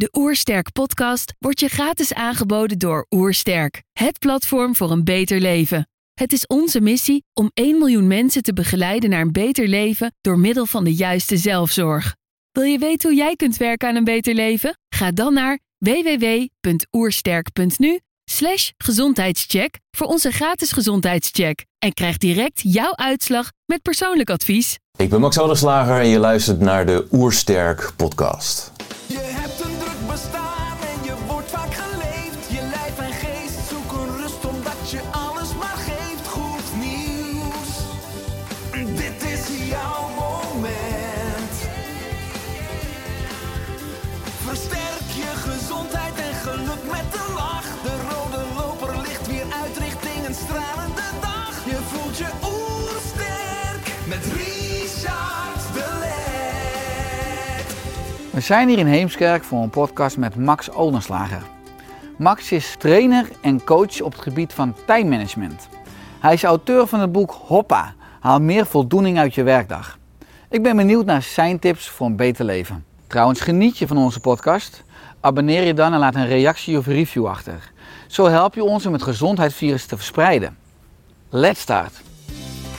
De Oersterk podcast wordt je gratis aangeboden door Oersterk, het platform voor een beter leven. Het is onze missie om 1 miljoen mensen te begeleiden naar een beter leven door middel van de juiste zelfzorg. Wil je weten hoe jij kunt werken aan een beter leven? Ga dan naar www.oersterk.nu gezondheidscheck voor onze gratis gezondheidscheck en krijg direct jouw uitslag met persoonlijk advies. Ik ben Max Ouderslager en je luistert naar de Oersterk podcast. We zijn hier in Heemskerk voor een podcast met Max Olenslager. Max is trainer en coach op het gebied van tijdmanagement. Hij is auteur van het boek Hoppa, haal meer voldoening uit je werkdag. Ik ben benieuwd naar zijn tips voor een beter leven. Trouwens, geniet je van onze podcast? Abonneer je dan en laat een reactie of review achter. Zo help je ons om het gezondheidsvirus te verspreiden. Let's start!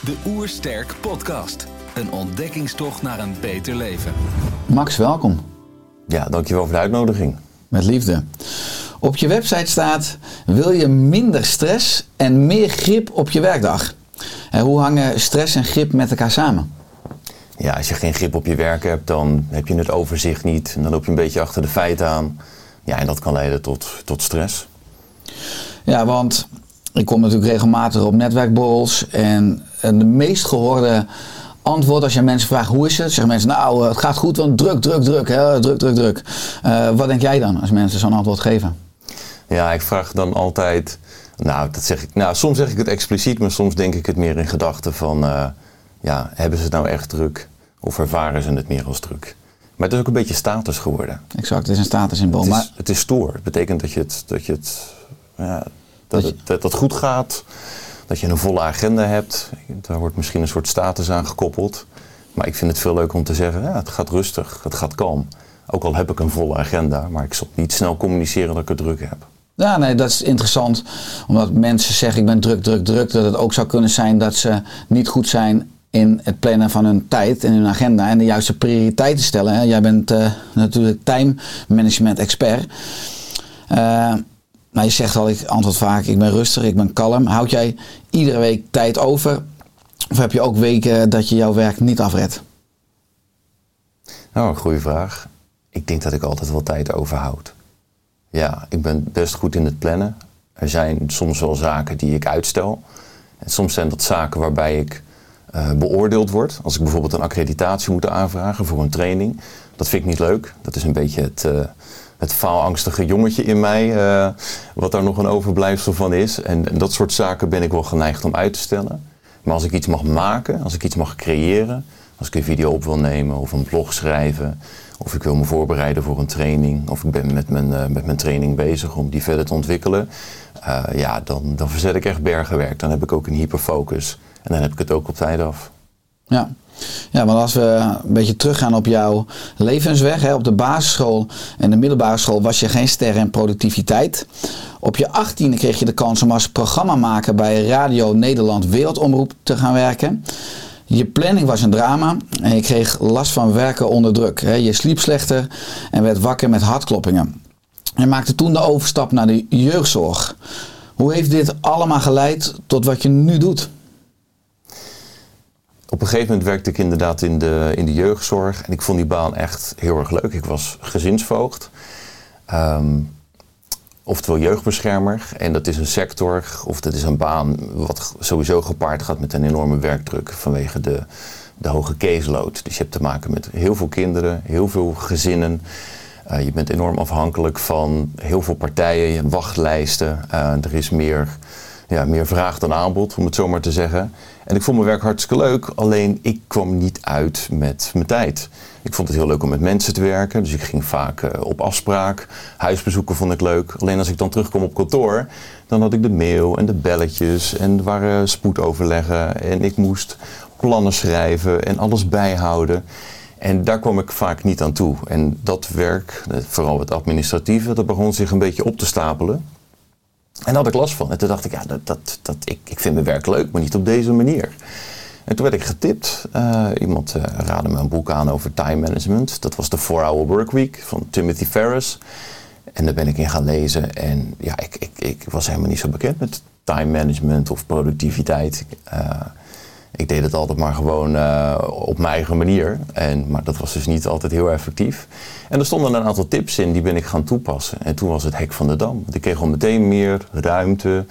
De Oersterk Podcast. Een ontdekkingstocht naar een beter leven. Max, welkom. Ja, dankjewel voor de uitnodiging. Met liefde. Op je website staat: wil je minder stress en meer grip op je werkdag? En hoe hangen stress en grip met elkaar samen? Ja, als je geen grip op je werk hebt, dan heb je het overzicht niet. En dan loop je een beetje achter de feiten aan. Ja, en dat kan leiden tot, tot stress. Ja, want ik kom natuurlijk regelmatig op netwerkborrels en en de meest gehoorde antwoord als je mensen vraagt hoe is het, zeggen mensen nou het gaat goed, want druk, druk, druk, hè? druk, druk, druk. Eh, wat denk jij dan als mensen zo'n antwoord geven? Ja, ik vraag dan altijd. Nou, dat zeg ik. Nou, soms zeg ik het expliciet, maar soms denk ik het meer in gedachten van. eh, ja, hebben ze het nou echt druk? Of ervaren ze het meer als druk? Maar het is ook een beetje status geworden. Exact, het is een statussymbool. Het Maar het is stoer. Het betekent dat je het, dat je het, ja, dat, Dat je- het, dat het goed gaat. Dat je een volle agenda hebt. Daar wordt misschien een soort status aan gekoppeld. Maar ik vind het veel leuker om te zeggen, ja, het gaat rustig, het gaat kalm. Ook al heb ik een volle agenda, maar ik zal niet snel communiceren dat ik het druk heb. Ja, nee, dat is interessant. Omdat mensen zeggen ik ben druk, druk, druk. Dat het ook zou kunnen zijn dat ze niet goed zijn in het plannen van hun tijd en hun agenda. En de juiste prioriteiten stellen. Jij bent eh, natuurlijk time management expert. Eh, maar je zegt al, ik antwoord vaak, ik ben rustig, ik ben kalm. Houd jij iedere week tijd over? Of heb je ook weken dat je jouw werk niet afredt? Nou, een goede vraag. Ik denk dat ik altijd wel tijd overhoud. Ja, ik ben best goed in het plannen. Er zijn soms wel zaken die ik uitstel. En soms zijn dat zaken waarbij ik eh, beoordeeld word. Als ik bijvoorbeeld een accreditatie moet aanvragen voor een training. Dat vind ik niet leuk. Dat is een beetje het, eh, het faalangstige jongetje in mij. eh, wat daar nog een overblijfsel van is. En, dat soort zaken ben ik wel geneigd om uit te stellen. Maar als ik iets mag maken, als ik iets mag creëren. Als ik een video op wil nemen of een blog schrijven. Of ik wil me voorbereiden voor een training. Of ik ben met mijn, eh, met mijn training bezig om die verder te ontwikkelen. eh, ja, dan, dan verzet ik echt bergenwerk. Dan heb ik ook een hyperfocus. En dan heb ik het ook op tijd af. Ja. Ja, want als we een beetje teruggaan op jouw levensweg, hè, op de basisschool en de middelbare school was je geen ster in productiviteit. Op je achttiende kreeg je de kans om als programmamaker bij Radio Nederland Wereldomroep te gaan werken. Je planning was een drama en je kreeg last van werken onder druk. Je sliep slechter en werd wakker met hartkloppingen. Je maakte toen de overstap naar de jeugdzorg. Hoe heeft dit allemaal geleid tot wat je nu doet? Op een gegeven moment werkte ik inderdaad in de, in de jeugdzorg. En ik vond die baan echt heel erg leuk. Ik was gezinsvoogd. Ehm, oftewel jeugdbeschermer. En dat is een sector, of dat is een baan wat sowieso gepaard gaat met een enorme werkdruk vanwege de, de hoge caseload. Dus je hebt te maken met heel veel kinderen, heel veel gezinnen. Eh, je bent enorm afhankelijk van heel veel partijen, je wachtlijsten. Eh, er is meer, ja, meer vraag dan aanbod, om het zo maar te zeggen. En ik vond mijn werk hartstikke leuk, alleen ik kwam niet uit met mijn tijd. Ik vond het heel leuk om met mensen te werken, dus ik ging vaak eh, op afspraak. Huisbezoeken vond ik leuk. Alleen als ik dan terugkwam op kantoor, dan had ik de mail en de belletjes en er waren spoedoverleggen. En ik moest plannen schrijven en alles bijhouden. En daar kwam ik vaak niet aan toe. En dat werk, eh, vooral het administratieve, dat begon zich een beetje op te stapelen. En daar had ik last van. En toen dacht ik, ja, dat, dat, dat, ik, ik vind mijn werk leuk, maar niet op deze manier. En toen werd ik getipt. Uh, iemand uh, raadde me een boek aan over time management. Dat was de 4-Hour Workweek van Timothy Ferriss. En daar ben ik in gaan lezen. En ja, ik, ik, ik was helemaal niet zo bekend met time management of productiviteit. Uh, ik deed het altijd maar gewoon uh, op mijn eigen manier. En, maar dat was dus niet altijd heel effectief. En er stonden een aantal tips in, die ben ik gaan toepassen. En toen was het hek van de dam. Want ik kreeg al meteen meer ruimte,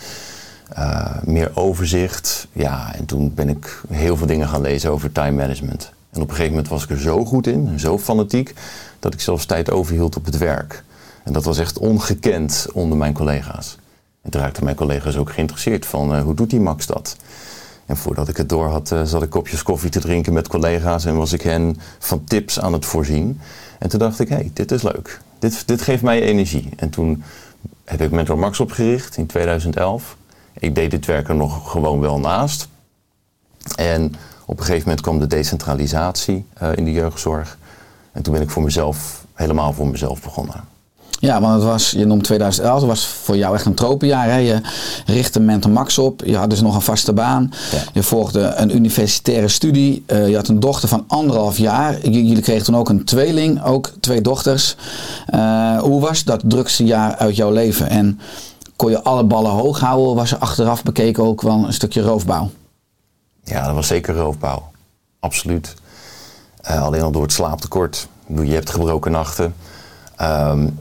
uh, meer overzicht. Ja, en toen ben ik heel veel dingen gaan lezen over time management. En op een gegeven moment was ik er zo goed in, zo fanatiek, dat ik zelfs tijd overhield op het werk. En dat was echt ongekend onder mijn collega's. En toen raakten mijn collega's ook geïnteresseerd van uh, hoe doet die Max dat? En voordat ik het door had, uh, zat ik kopjes koffie te drinken met collega's en was ik hen van tips aan het voorzien. En toen dacht ik, hé, hey, dit is leuk. Dit, dit geeft mij energie. En toen heb ik Mentor Max opgericht in 2011. Ik deed dit werk er nog gewoon wel naast. En op een gegeven moment kwam de decentralisatie uh, in de jeugdzorg. En toen ben ik voor mezelf, helemaal voor mezelf begonnen. Ja, want het was, je noemt 2011, dat was voor jou echt een tropenjaar. Hè? Je richtte Mentor Max op, je had dus nog een vaste baan. Ja. Je volgde een universitaire studie. Uh, je had een dochter van anderhalf jaar. J jullie kregen toen ook een tweeling, ook twee dochters. Uh, hoe was dat drukste jaar uit jouw leven? En kon je alle ballen hoog houden? Was er achteraf bekeken ook wel een stukje roofbouw? Ja, dat was zeker roofbouw. Absoluut. Uh, alleen al door het slaaptekort. Je hebt gebroken nachten. Um,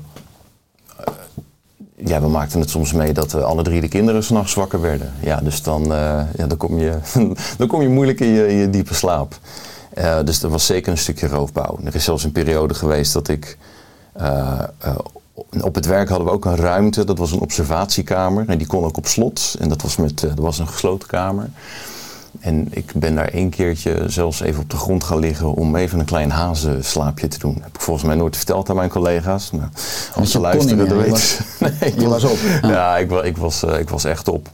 ja, we maakten het soms mee dat uh, alle drie de kinderen s'nachts wakker werden. Ja, dus dan, uh, ja, dan, kom, je, dan kom je moeilijk in je, diepe slaap. Uh, dus er was zeker een stukje roofbouw. Er is zelfs een periode geweest dat ik... op het werk hadden we ook een ruimte, dat was een observatiekamer. En die kon ook op slot. En dat was, met, dat was een gesloten kamer. En ik ben daar één keertje zelfs even op de grond gaan liggen om even een klein hazenslaapje te doen. Dat heb ik volgens mij nooit verteld aan mijn collega's. Nou, als ze luisteren, dan weten was, nee, je was op. Ja, ja ik, ik, was, uh, ik was echt op.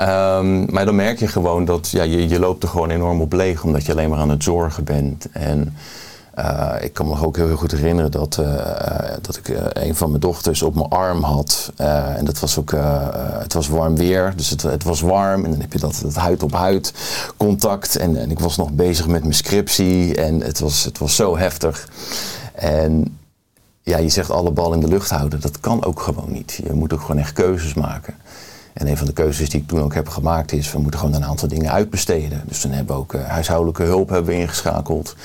Um, maar dan merk je gewoon dat ja, je, je loopt er gewoon enorm op leeg, omdat je alleen maar aan het zorgen bent. En uh, ik kan me ook heel, goed herinneren dat, uh, dat ik een van mijn dochters op mijn arm had. en dat was ook, het was warm weer, dus het, het, was warm. En dan heb je dat, dat huid op huid contact. En, en ik was nog bezig met mijn scriptie en het was, het was zo heftig. En ja, je zegt alle bal in de lucht houden. Dat kan ook gewoon niet. Je moet ook gewoon echt keuzes maken. En een van de keuzes die ik toen ook heb gemaakt is, we moeten gewoon een aantal dingen uitbesteden. Dus dan hebben we ook uh, huishoudelijke hulp hebben we ingeschakeld.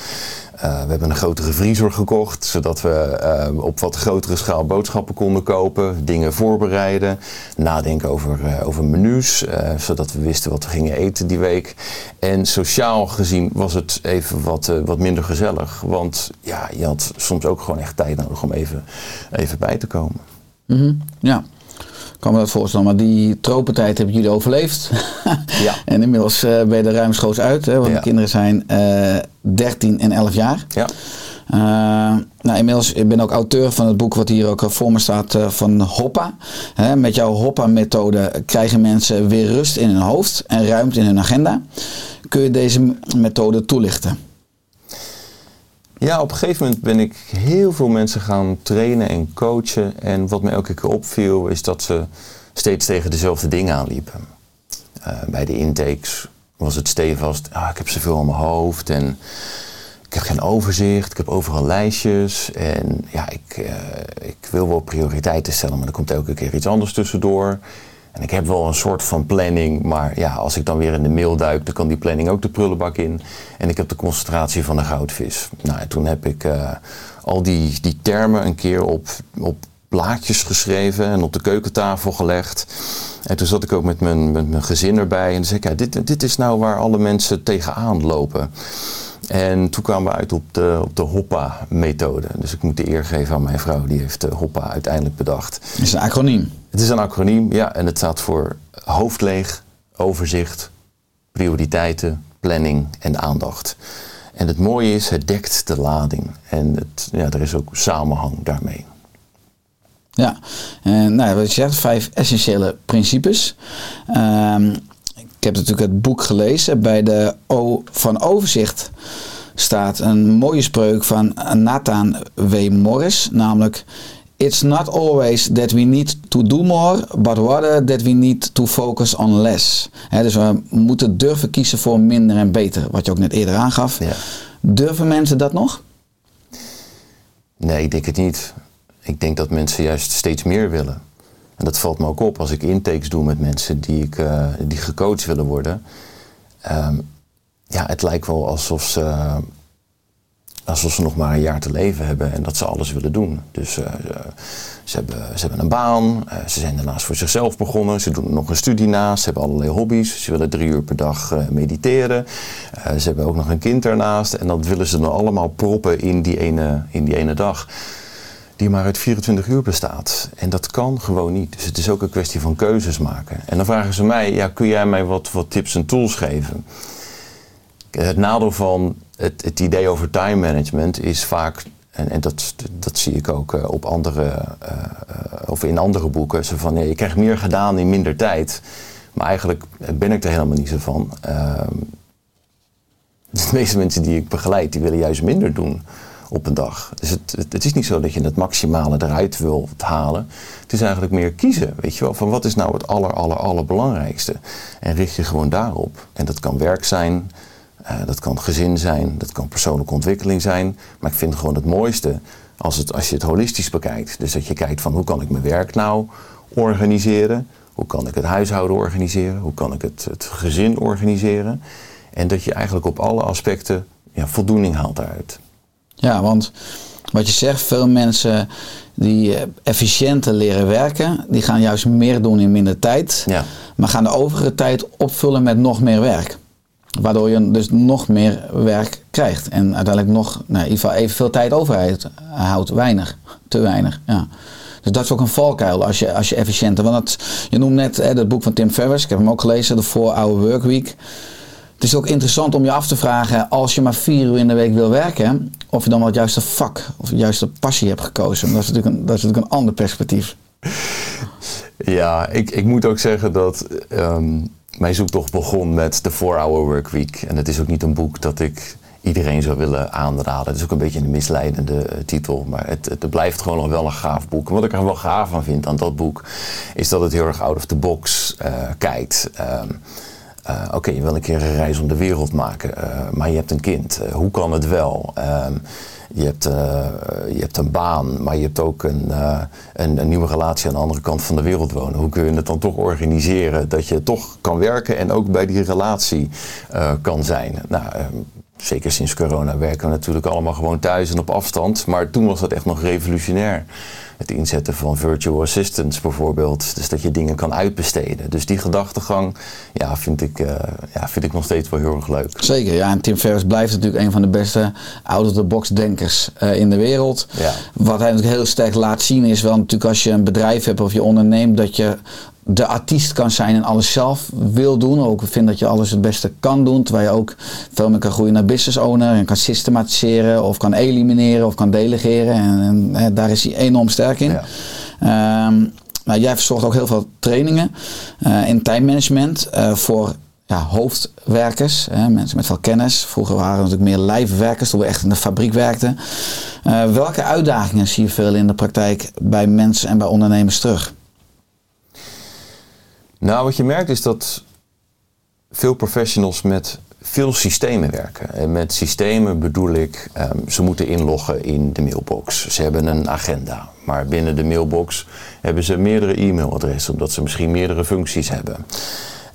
Uh, we hebben een grotere vriezer gekocht, zodat we uh, op wat grotere schaal boodschappen konden kopen, dingen voorbereiden, nadenken over, over menus, zodat we wisten wat we gingen eten die week. En sociaal gezien was het even wat, wat minder gezellig, want ja, je had soms ook gewoon echt tijd nodig om even, even bij te komen. Mm. Ja kan me dat voorstellen. Maar die tropentijd hebben jullie overleefd. ja. En inmiddels uh, ben je er ruimschoots uit. Hè, want ja. de kinderen zijn uh, 13 en 11 jaar. Ja. Uh, nou, inmiddels ik ben ook auteur van het boek wat hier ook voor me staat uh, van Hoppa. Hè, met jouw Hoppa-methode krijgen mensen weer rust in hun hoofd en ruimte in hun agenda. Kun je deze methode toelichten? Ja, op een gegeven moment ben ik heel veel mensen gaan trainen en coachen. En wat me elke keer opviel is dat ze steeds tegen dezelfde dingen aanliepen. Uh, bij de intakes was het stevast, ah, ik heb zoveel aan mijn hoofd en ik heb geen overzicht, ik heb overal lijstjes. En ja, ik, uh, ik wil wel prioriteiten stellen, maar er komt elke keer iets anders tussendoor. En ik heb wel een soort van planning, maar ja, als ik dan weer in de mail duik, dan kan die planning ook de prullenbak in. En ik heb de concentratie van een goudvis. Nou, en toen heb ik uh, al die, die termen een keer op, op blaadjes geschreven en op de keukentafel gelegd. En toen zat ik ook met mijn, met mijn gezin erbij en zei ik, ja, dit, dit is nou waar alle mensen tegenaan lopen. En toen kwamen we uit op de, op de Hoppa-methode. Dus ik moet de eer geven aan mijn vrouw, die heeft de Hoppa uiteindelijk bedacht. Het is een acroniem. Het is een acroniem, ja. En het staat voor hoofdleeg, overzicht, prioriteiten, planning en aandacht. En het mooie is, het dekt de lading. En het, ja, er is ook samenhang daarmee. Ja, en nou, wat je zegt, vijf essentiële principes. Um, ik heb natuurlijk het boek gelezen. Bij de O van Overzicht staat een mooie spreuk van Nathan W. Morris, namelijk It's not always that we need to do more, but rather that we need to focus on less. Dus we moeten durven kiezen voor minder en beter, wat je ook net eerder aangaf. Ja. Durven mensen dat nog? Nee, ik denk het niet. Ik denk dat mensen juist steeds meer willen. En dat valt me ook op als ik intakes doe met mensen die, ik, eh, die gecoacht willen worden. Ehm, ja, het lijkt wel alsof ze, alsof ze nog maar een jaar te leven hebben en dat ze alles willen doen. Dus eh, ze, hebben, ze hebben een baan, eh, ze zijn daarnaast voor zichzelf begonnen, ze doen nog een studie naast, ze hebben allerlei hobby's, ze willen drie uur per dag eh, mediteren, ze hebben ook nog een kind daarnaast en dat willen ze dan allemaal proppen in die ene, in die ene dag die maar uit 24 uur bestaat. En dat kan gewoon niet. Dus het is ook een kwestie van keuzes maken. En dan vragen ze mij, ja, kun jij mij wat, wat tips en tools geven? Het nadeel van het, het idee over time management is vaak, en, en dat, dat zie ik ook eh, op andere, eh, eh, of in andere boeken, zo van, ja, je krijgt meer gedaan in minder tijd. Maar eigenlijk ben ik er helemaal niet zo van. Ehm, de meeste mensen die ik begeleid, die willen juist minder doen op een dag. Dus het, het, is niet zo dat je het maximale eruit wil halen. Het is eigenlijk meer kiezen, weet je wel. Van wat is nou het aller, aller, allerbelangrijkste? En richt je gewoon daarop. En dat kan werk zijn, eh, dat kan gezin zijn, dat kan persoonlijke ontwikkeling zijn. Maar ik vind gewoon het mooiste als, het, als je het holistisch bekijkt. Dus dat je kijkt van hoe kan ik mijn werk nou organiseren? Hoe kan ik het huishouden organiseren? Hoe kan ik het, het gezin organiseren? En dat je eigenlijk op alle aspecten ja, voldoening haalt daaruit. Ja, want wat je zegt, veel mensen die eh, efficiënter leren werken, die gaan juist meer doen in minder tijd. Ja. Maar gaan de overige tijd opvullen met nog meer werk. Waardoor je dus nog meer werk krijgt. En uiteindelijk nog, nou, in ieder geval evenveel tijd overhoudt. Houdt weinig, te weinig. Ja. Dus dat is ook een valkuil als je, als je efficiënter. Want je noemt net hè, het boek van Tim Ferriss, ik heb hem ook gelezen, de 4-Hour Workweek. Het is ook interessant om je af te vragen, als je maar vier uur in de week wil werken, of je dan wel het juiste vak of de juiste passie hebt gekozen. Dat is natuurlijk een, dat is natuurlijk een ander perspectief. Ja, ik, ik moet ook zeggen dat ehm, mijn zoektocht begon met de 4-Hour Workweek. En het is ook niet een boek dat ik iedereen zou willen aanraden. Het is ook een beetje een misleidende eh, titel, maar het, het blijft gewoon nog wel een gaaf boek. En wat ik er wel gaaf aan vind aan dat boek, is dat het heel erg out of the box eh, kijkt. Ehm, eh, Oké, je wil een keer een reis om de wereld maken, maar je hebt een kind. Hoe kan het wel? Ehm, je, hebt, eh, je hebt een baan, maar je hebt ook een, eh, een, een nieuwe relatie aan de andere kant van de wereld wonen. Hoe kun je het dan toch organiseren dat je toch kan werken en ook bij die relatie eh, kan zijn? Nou, ehm, zeker sinds corona werken we natuurlijk allemaal gewoon thuis en op afstand. Maar toen was dat echt nog revolutionair. Het inzetten van virtual assistants bijvoorbeeld. Dus dat je dingen kan uitbesteden. Dus die gedachtegang ja, vind, ik, eh, ja, vind ik nog steeds wel heel erg leuk. Zeker, ja. En Tim Ferriss blijft natuurlijk een van de beste out-of-the-box denkers eh, in de wereld. Ja. Wat hij natuurlijk heel sterk laat zien is wel natuurlijk als je een bedrijf hebt of je onderneemt, dat je de artiest kan zijn en alles zelf wil doen. Ook vind dat je alles het beste kan doen. Terwijl je ook veel meer kan groeien naar business owner. En kan systematiseren of kan elimineren of kan delegeren. En, daar is hij enorm sterk in. Ja. Ehm, nou, jij verzorgt ook heel veel trainingen eh, in tijdmanagement eh, voor ja, hoofdwerkers, hè, mensen met veel kennis. Vroeger waren er natuurlijk meer lijfwerkers, toen we echt in de fabriek werkten. Eh, welke uitdagingen zie je veel in de praktijk bij mensen en bij ondernemers terug? Nou, wat je merkt is dat veel professionals met veel systemen werken. En met systemen bedoel ik, ehm, ze moeten inloggen in de mailbox. Ze hebben een agenda, maar binnen de mailbox hebben ze meerdere e-mailadressen, omdat ze misschien meerdere functies hebben.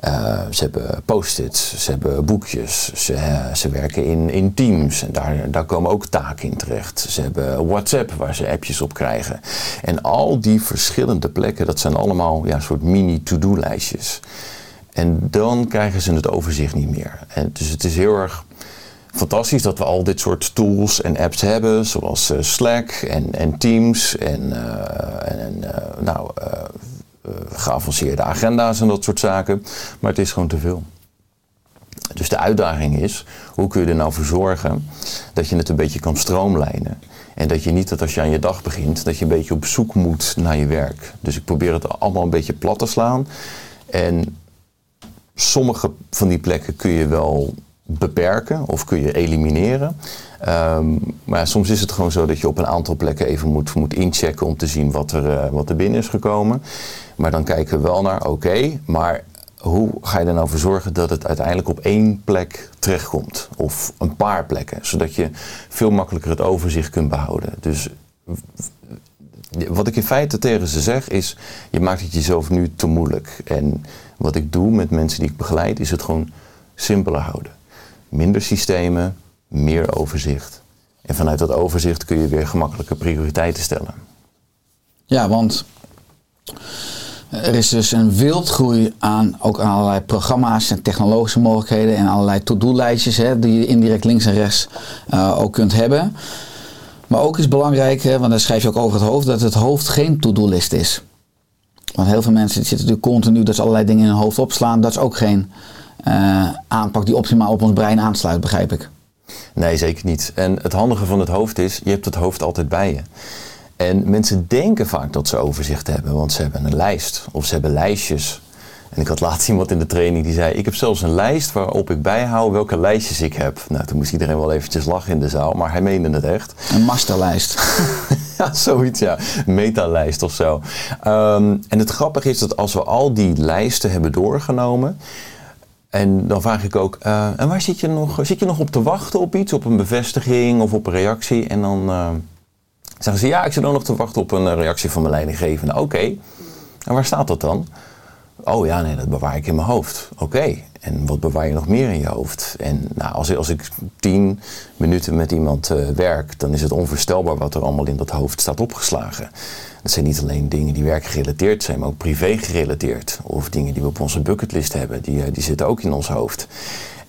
Eh, ze hebben post-its, ze hebben boekjes, ze, ze werken in, in teams en daar, daar komen ook taken in terecht. Ze hebben WhatsApp waar ze appjes op krijgen. En al die verschillende plekken, dat zijn allemaal ja, een soort mini-to-do-lijstjes. En dan krijgen ze het overzicht niet meer. En dus het is heel erg fantastisch dat we al dit soort tools en apps hebben, zoals eh, Slack en, en Teams en, eh, en nou, geavanceerde agenda's en dat soort zaken. Maar het is gewoon te veel. Dus de uitdaging is, hoe kun je er nou voor zorgen dat je het een beetje kan stroomlijnen. En dat je niet dat als je aan je dag begint, dat je een beetje op zoek moet naar je werk. Dus ik probeer het allemaal een beetje plat te slaan. En sommige van die plekken kun je wel beperken of kun je elimineren. Ehm, maar soms is het gewoon zo dat je op een aantal plekken even moet, moet inchecken om te zien wat er, eh, wat er binnen is gekomen. Maar dan kijken we wel naar, oké, maar hoe ga je er nou voor zorgen dat het uiteindelijk op één plek terechtkomt? Of een paar plekken, zodat je veel makkelijker het overzicht kunt behouden. Dus wat ik in feite tegen ze zeg is, je maakt het jezelf nu te moeilijk. En wat ik doe met mensen die ik begeleid, is het gewoon simpeler houden. Minder systemen, meer overzicht. En vanuit dat overzicht kun je weer gemakkelijke prioriteiten stellen. Ja, want er is dus een wildgroei aan ook aan allerlei programma's en technologische mogelijkheden en allerlei to-do-lijstjes die je indirect links en rechts uh, ook kunt hebben. Maar ook is belangrijk, hè, want daar schrijf je ook over het hoofd, dat het hoofd geen to-do-list is. Want heel veel mensen zitten natuurlijk continu dat ze allerlei dingen in hun hoofd opslaan. Dat is ook geen uh, aanpak die optimaal op ons brein aansluit, begrijp ik. Nee, zeker niet. En het handige van het hoofd is, je hebt het hoofd altijd bij je. En mensen denken vaak dat ze overzicht hebben, want ze hebben een lijst of ze hebben lijstjes. En ik had laatst iemand in de training die zei: Ik heb zelfs een lijst waarop ik bijhoud welke lijstjes ik heb. Nou, toen moest iedereen wel eventjes lachen in de zaal, maar hij meende het echt. Een masterlijst. ja, zoiets, ja. Metalijst of zo. Um, en het grappige is dat als we al die lijsten hebben doorgenomen. En dan vraag ik ook, uh, en waar zit je nog? Zit je nog op te wachten op iets, op een bevestiging of op een reactie? En dan uh, zeggen ze, ja, ik zit dan nog te wachten op een reactie van mijn leidinggevende. Oké, en waar staat dat dan? Oh ja, nee, dat bewaar ik in mijn hoofd. Oké, en wat bewaar je nog meer in je hoofd? En nou, als, als ik tien minuten met iemand uh, werk, dan is het onvoorstelbaar wat er allemaal in dat hoofd staat opgeslagen. Dat zijn niet alleen dingen die werkgerelateerd zijn, maar ook privé gerelateerd. Of dingen die we op onze bucketlist hebben, die, uh, die zitten ook in ons hoofd.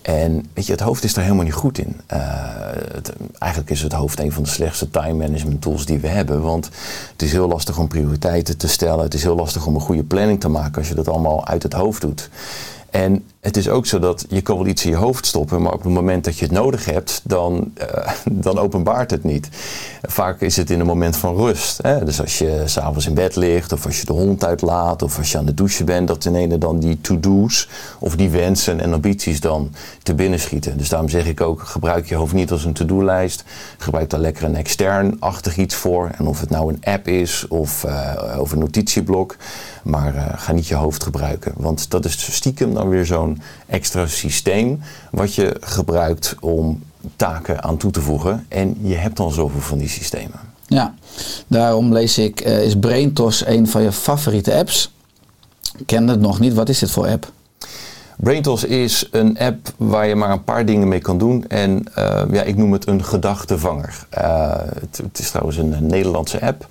En weet je, het hoofd is daar helemaal niet goed in. Uh, het, eigenlijk is het hoofd een van de slechtste time management tools die we hebben. Want het is heel lastig om prioriteiten te stellen. Het is heel lastig om een goede planning te maken als je dat allemaal uit het hoofd doet. En het is ook zo dat je kan wel iets in je hoofd stoppen, maar op het moment dat je het nodig hebt, dan, uh, dan openbaart het niet. Vaak is het in een moment van rust. Hè? Dus als je s'avonds in bed ligt, of als je de hond uitlaat, of als je aan de douche bent, dat ten ene dan die to-do's of die wensen en ambities dan te binnen schieten. Dus daarom zeg ik ook, gebruik je hoofd niet als een to-do-lijst. Gebruik daar lekker een extern-achtig iets voor. En of het nou een app is of, uh, een notitieblok. Maar uh, ga niet je hoofd gebruiken. Want dat is stiekem dan weer zo'n extra systeem wat je gebruikt om taken aan toe te voegen. En je hebt dan zoveel van die systemen. Ja, daarom lees ik, uh, is BrainTos een van je favoriete apps? Ik ken het nog niet. Wat is dit voor app? BrainTos is een app waar je maar een paar dingen mee kan doen. En uh, ja, ik noem het een gedachtevanger. Uh, het, het, is trouwens een, Nederlandse app.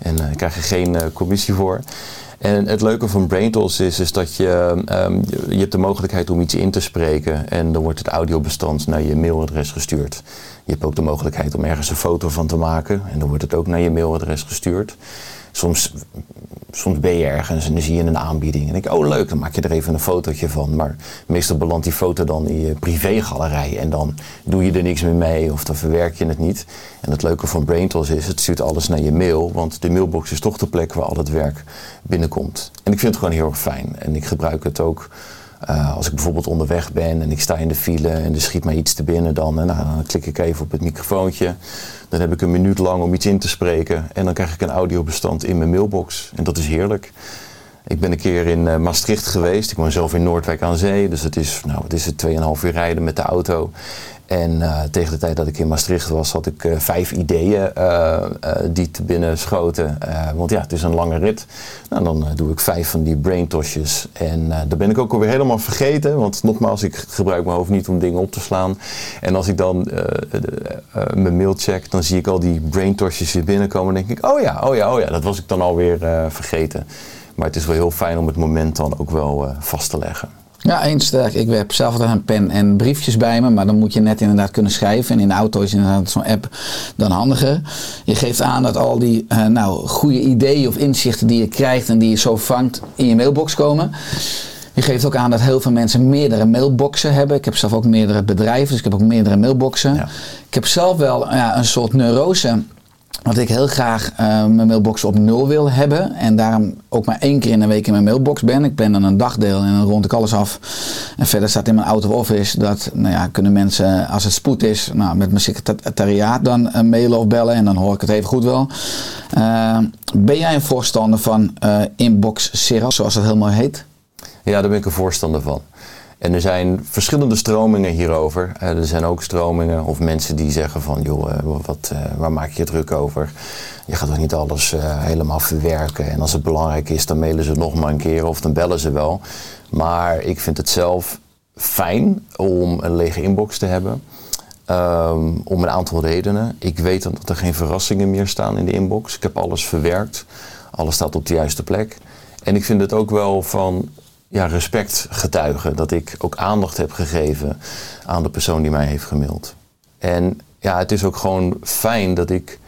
En ik krijg er geen commissie voor. En het leuke van BrainTools is, is dat je, um, je hebt de mogelijkheid om iets in te spreken en dan wordt het audiobestand naar je mailadres gestuurd. Je hebt ook de mogelijkheid om ergens een foto van te maken en dan wordt het ook naar je mailadres gestuurd. Soms, soms ben je ergens en dan zie je een aanbieding en denk je, oh leuk, dan maak je er even een fotootje van. Maar meestal belandt die foto dan in je privégalerij en dan doe je er niks meer mee of dan verwerk je het niet. En het leuke van BrainTools is, het stuurt alles naar je mail, want de mailbox is toch de plek waar al het werk binnenkomt. En ik vind het gewoon heel erg fijn en ik gebruik het ook uh, als ik bijvoorbeeld onderweg ben en ik sta in de file en er schiet mij iets te binnen, dan, nou, dan klik ik even op het microfoontje. Dan heb ik een minuut lang om iets in te spreken en dan krijg ik een audiobestand in mijn mailbox. En dat is heerlijk. Ik ben een keer in uh, Maastricht geweest. Ik woon zelf in Noordwijk aan Zee. Dus het is, nou, het is het 2,5 uur rijden met de auto. En uh, tegen de tijd dat ik in Maastricht was, had ik uh, vijf ideeën die te binnen schoten. want ja, het is een lange rit. Nou, dan doe ik vijf van die braintosjes. En dan ben ik ook alweer helemaal vergeten. Want nogmaals, ik gebruik mijn hoofd niet om dingen op te slaan. En als ik dan mijn mail check, dan zie ik al die braintosjes weer binnenkomen. En denk ik, oh ja, oh ja, oh ja, dat was ik dan alweer vergeten. Maar het is wel heel fijn om het moment dan ook wel vast te leggen. Ja, eens sterk. Ik heb zelf altijd een pen en briefjes bij me, maar dan moet je net inderdaad kunnen schrijven. En in de auto is inderdaad zo'n app dan handiger. Je geeft aan dat al die uh, nou, goede ideeën of inzichten die je krijgt en die je zo vangt in je mailbox komen. Je geeft ook aan dat heel veel mensen meerdere mailboxen hebben. Ik heb zelf ook meerdere bedrijven, dus ik heb ook meerdere mailboxen. Ja. Ik heb zelf wel ja, een soort neurose dat ik heel graag eh, mijn mailbox op nul wil hebben. En daarom ook maar één keer in de week in mijn mailbox ben. Ik ben dan een dagdeel en dan rond ik alles af. En verder staat in mijn out of office dat nou ja, kunnen mensen, als het spoed is, nou, met mijn secretariaat dan uh, mailen of bellen. En dan hoor ik het even goed wel. Uh, ben jij een voorstander van Inbox Zero, zoals dat helemaal heet? Ja, daar ben ik een voorstander van. En er zijn verschillende stromingen hierover. Uh, er zijn ook stromingen of mensen die zeggen van... joh, uh, wat, uh, waar maak je druk over? Je gaat toch niet alles helemaal verwerken. En als het belangrijk is, dan mailen ze nog maar een keer of dan bellen ze wel. Maar ik vind het zelf fijn om een lege inbox te hebben. Um, om een aantal redenen. Ik weet dat er geen verrassingen meer staan in de inbox. Ik heb alles verwerkt. Alles staat op de juiste plek. En ik vind het ook wel van ja, respect getuigen. Dat ik ook aandacht heb gegeven aan de persoon die mij heeft gemaild. En ja, het is ook gewoon fijn dat ik,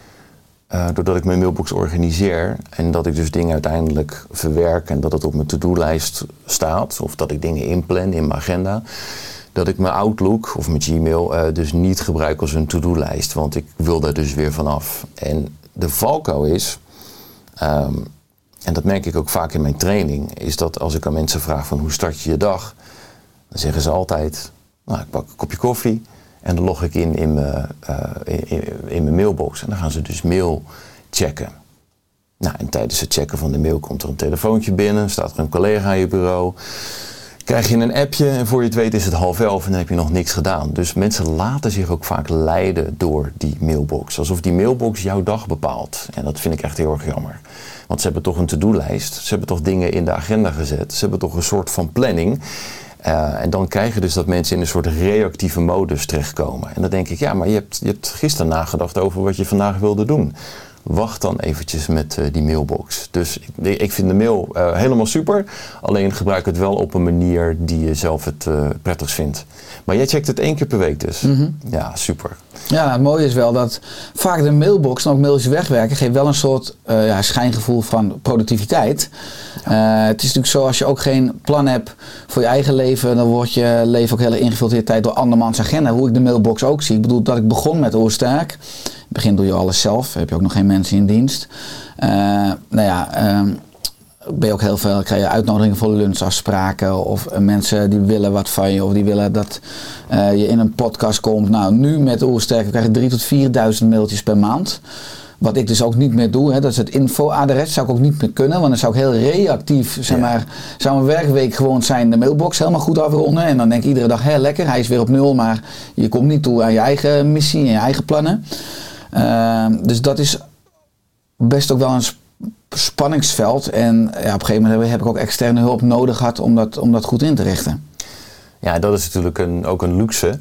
uh, doordat ik mijn mailbox organiseer en dat ik dus dingen uiteindelijk verwerk en dat het op mijn to-do-lijst staat, of dat ik dingen inplan in mijn agenda, dat ik mijn Outlook of mijn Gmail uh, dus niet gebruik als een to-do-lijst, want ik wil daar dus weer vanaf. En de valkuil is, um, en dat merk ik ook vaak in mijn training, is dat als ik aan mensen vraag van hoe start je je dag, dan zeggen ze altijd, nou ik pak een kopje koffie en dan log ik in in mijn, uh, in, in mijn mailbox. En dan gaan ze dus mail checken. Nou, en tijdens het checken van de mail komt er een telefoontje binnen, staat er een collega aan je bureau, krijg je een appje en voor je het weet is het half elf en dan heb je nog niks gedaan. Dus mensen laten zich ook vaak leiden door die mailbox, alsof die mailbox jouw dag bepaalt. En dat vind ik echt heel erg jammer. Want ze hebben toch een to-do-lijst. Ze hebben toch dingen in de agenda gezet. Ze hebben toch een soort van planning. Uh, en dan krijg je dus dat mensen in een soort reactieve modus terechtkomen. En dan denk ik, ja, maar je hebt, je hebt gisteren nagedacht over wat je vandaag wilde doen. Wacht dan eventjes met uh, die mailbox. Dus ik, ik vind de mail uh, helemaal super. Alleen gebruik het wel op een manier die je zelf het prettigst vindt. Maar jij checkt het één keer per week dus. Mm -hmm. Ja, super. Ja, het mooie is wel dat vaak de mailbox en ook mailtjes wegwerken geeft wel een soort ja, schijngevoel van productiviteit. Ja. Het is natuurlijk zo als je ook geen plan hebt voor je eigen leven, dan wordt je leven ook heel ingevuld tijd door andermans agenda. Hoe ik de mailbox ook zie. Ik bedoel dat ik begon met Oersterk. Begin doe je alles zelf, heb je ook nog geen mensen in dienst. Uh, nou ja, ben je ook heel veel, krijg je uitnodigingen voor lunchafspraken of uh, mensen die willen wat van je of die willen dat uh, je in een podcast komt. Nou, nu met Oersterk krijg je 3.000 tot 4.000 mailtjes per maand. Wat ik dus ook niet meer doe, hè, dat is het info-adres, zou ik ook niet meer kunnen, want dan zou ik heel reactief, zeg maar, ja. zou mijn werkweek gewoon zijn de mailbox helemaal goed afronden. En dan denk ik iedere dag, hé lekker, hij is weer op nul, maar je komt niet toe aan je eigen missie en je eigen plannen. Uh, dus dat is best ook wel een spanningsveld. En ja, op een gegeven moment heb ik ook externe hulp nodig gehad om dat, om dat goed in te richten. Ja, dat is natuurlijk een, ook een luxe.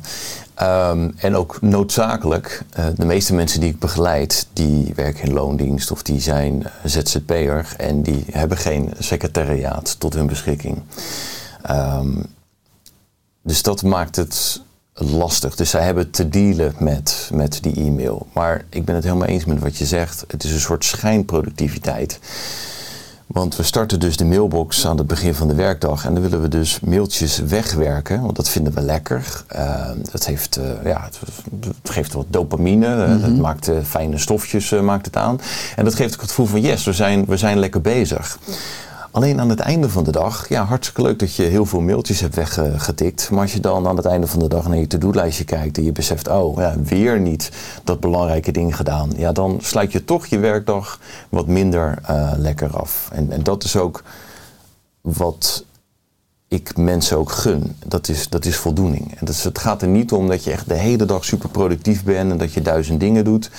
Um, en ook noodzakelijk. Uh, de meeste mensen die ik begeleid, die werken in loondienst of die zijn ZZP'er en die hebben geen secretariaat tot hun beschikking. Um, dus dat maakt het lastig. Dus zij hebben te dealen met, met die e-mail. Maar ik ben het helemaal eens met wat je zegt. Het is een soort schijnproductiviteit. Want we starten dus de mailbox aan het begin van de werkdag en dan willen we dus mailtjes wegwerken, want dat vinden we lekker. Uh, dat heeft, uh, ja, het, het, geeft wat dopamine, mm -hmm. het maakt uh, fijne stofjes maakt het aan. En dat geeft ook het gevoel van yes, we zijn, we zijn lekker bezig. Alleen aan het einde van de dag, ja, hartstikke leuk dat je heel veel mailtjes hebt weggetikt. Maar als je dan aan het einde van de dag naar je to-do-lijstje kijkt en je beseft, oh, ja, weer niet dat belangrijke ding gedaan. Ja, dan sluit je toch je werkdag wat minder uh, lekker af. En, en dat is ook wat ik mensen ook gun. Dat is, dat is voldoening. En dat is, het gaat er niet om dat je echt de hele dag super productief bent en dat je duizend dingen doet.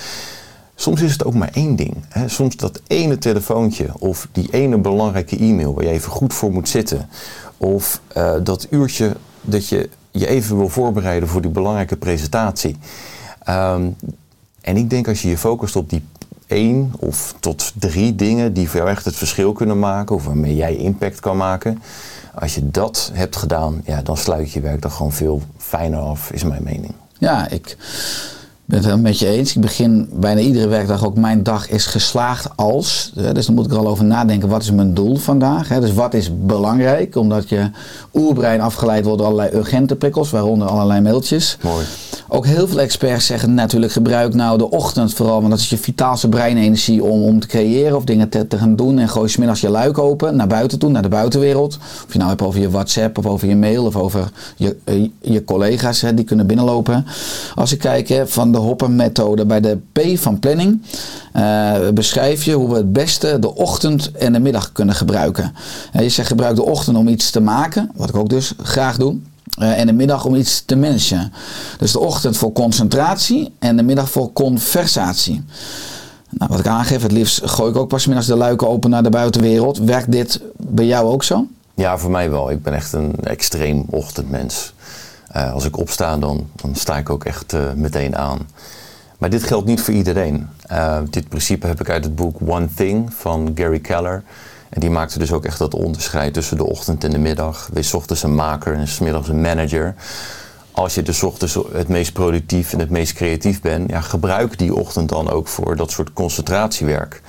Soms is het ook maar één ding. Hè. Soms dat ene telefoontje of die ene belangrijke e-mail waar je even goed voor moet zitten. Of uh, dat uurtje dat je je even wil voorbereiden voor die belangrijke presentatie. Um, en ik denk als je je focust op die één of tot drie dingen die voor jou echt het verschil kunnen maken, of waarmee jij impact kan maken. Als je dat hebt gedaan, ja, dan sluit je werk dan gewoon veel fijner af, is mijn mening. Ja, ik ben het helemaal met je eens. Ik begin bijna iedere werkdag ook mijn dag is geslaagd als. Dus dan moet ik er al over nadenken, wat is mijn doel vandaag? Dus wat is belangrijk? Omdat je oerbrein afgeleid wordt door allerlei urgente prikkels, waaronder allerlei mailtjes. Mooi. ook heel veel experts zeggen natuurlijk gebruik nou de ochtend vooral, want dat is je vitaalste breinenergie om, om te creëren of dingen te, te gaan doen. En gooi je middags je luik open naar buiten toe, naar de buitenwereld. Of je nou hebt over je WhatsApp of over je mail of over je, eh, je collega's hè, die kunnen binnenlopen. Als ik kijk hè, van de Hopper-methode bij de P van planning, eh, beschrijf je hoe we het beste de ochtend en de middag kunnen gebruiken. Eh, je zegt gebruik de ochtend om iets te maken, wat ik ook dus graag doe. Eh, en de middag om iets te managen. Dus de ochtend voor concentratie en de middag voor conversatie. Nou, wat ik aangeef, het liefst gooi ik ook pas middags de luiken open naar de buitenwereld. Werkt dit bij jou ook zo? Ja, voor mij wel. Ik ben echt een extreem ochtendmens. Uh, als ik opsta, dan, dan sta ik ook echt uh, meteen aan. Maar dit geldt niet voor iedereen. Uh, dit principe heb ik uit het boek One Thing van Gary Keller. En die maakte dus ook echt dat onderscheid tussen de ochtend en de middag. Wees ochtends een maker en s middags een manager. Als je dus ochtends het meest productief en het meest creatief bent, ja, gebruik die ochtend dan ook voor dat soort concentratiewerk.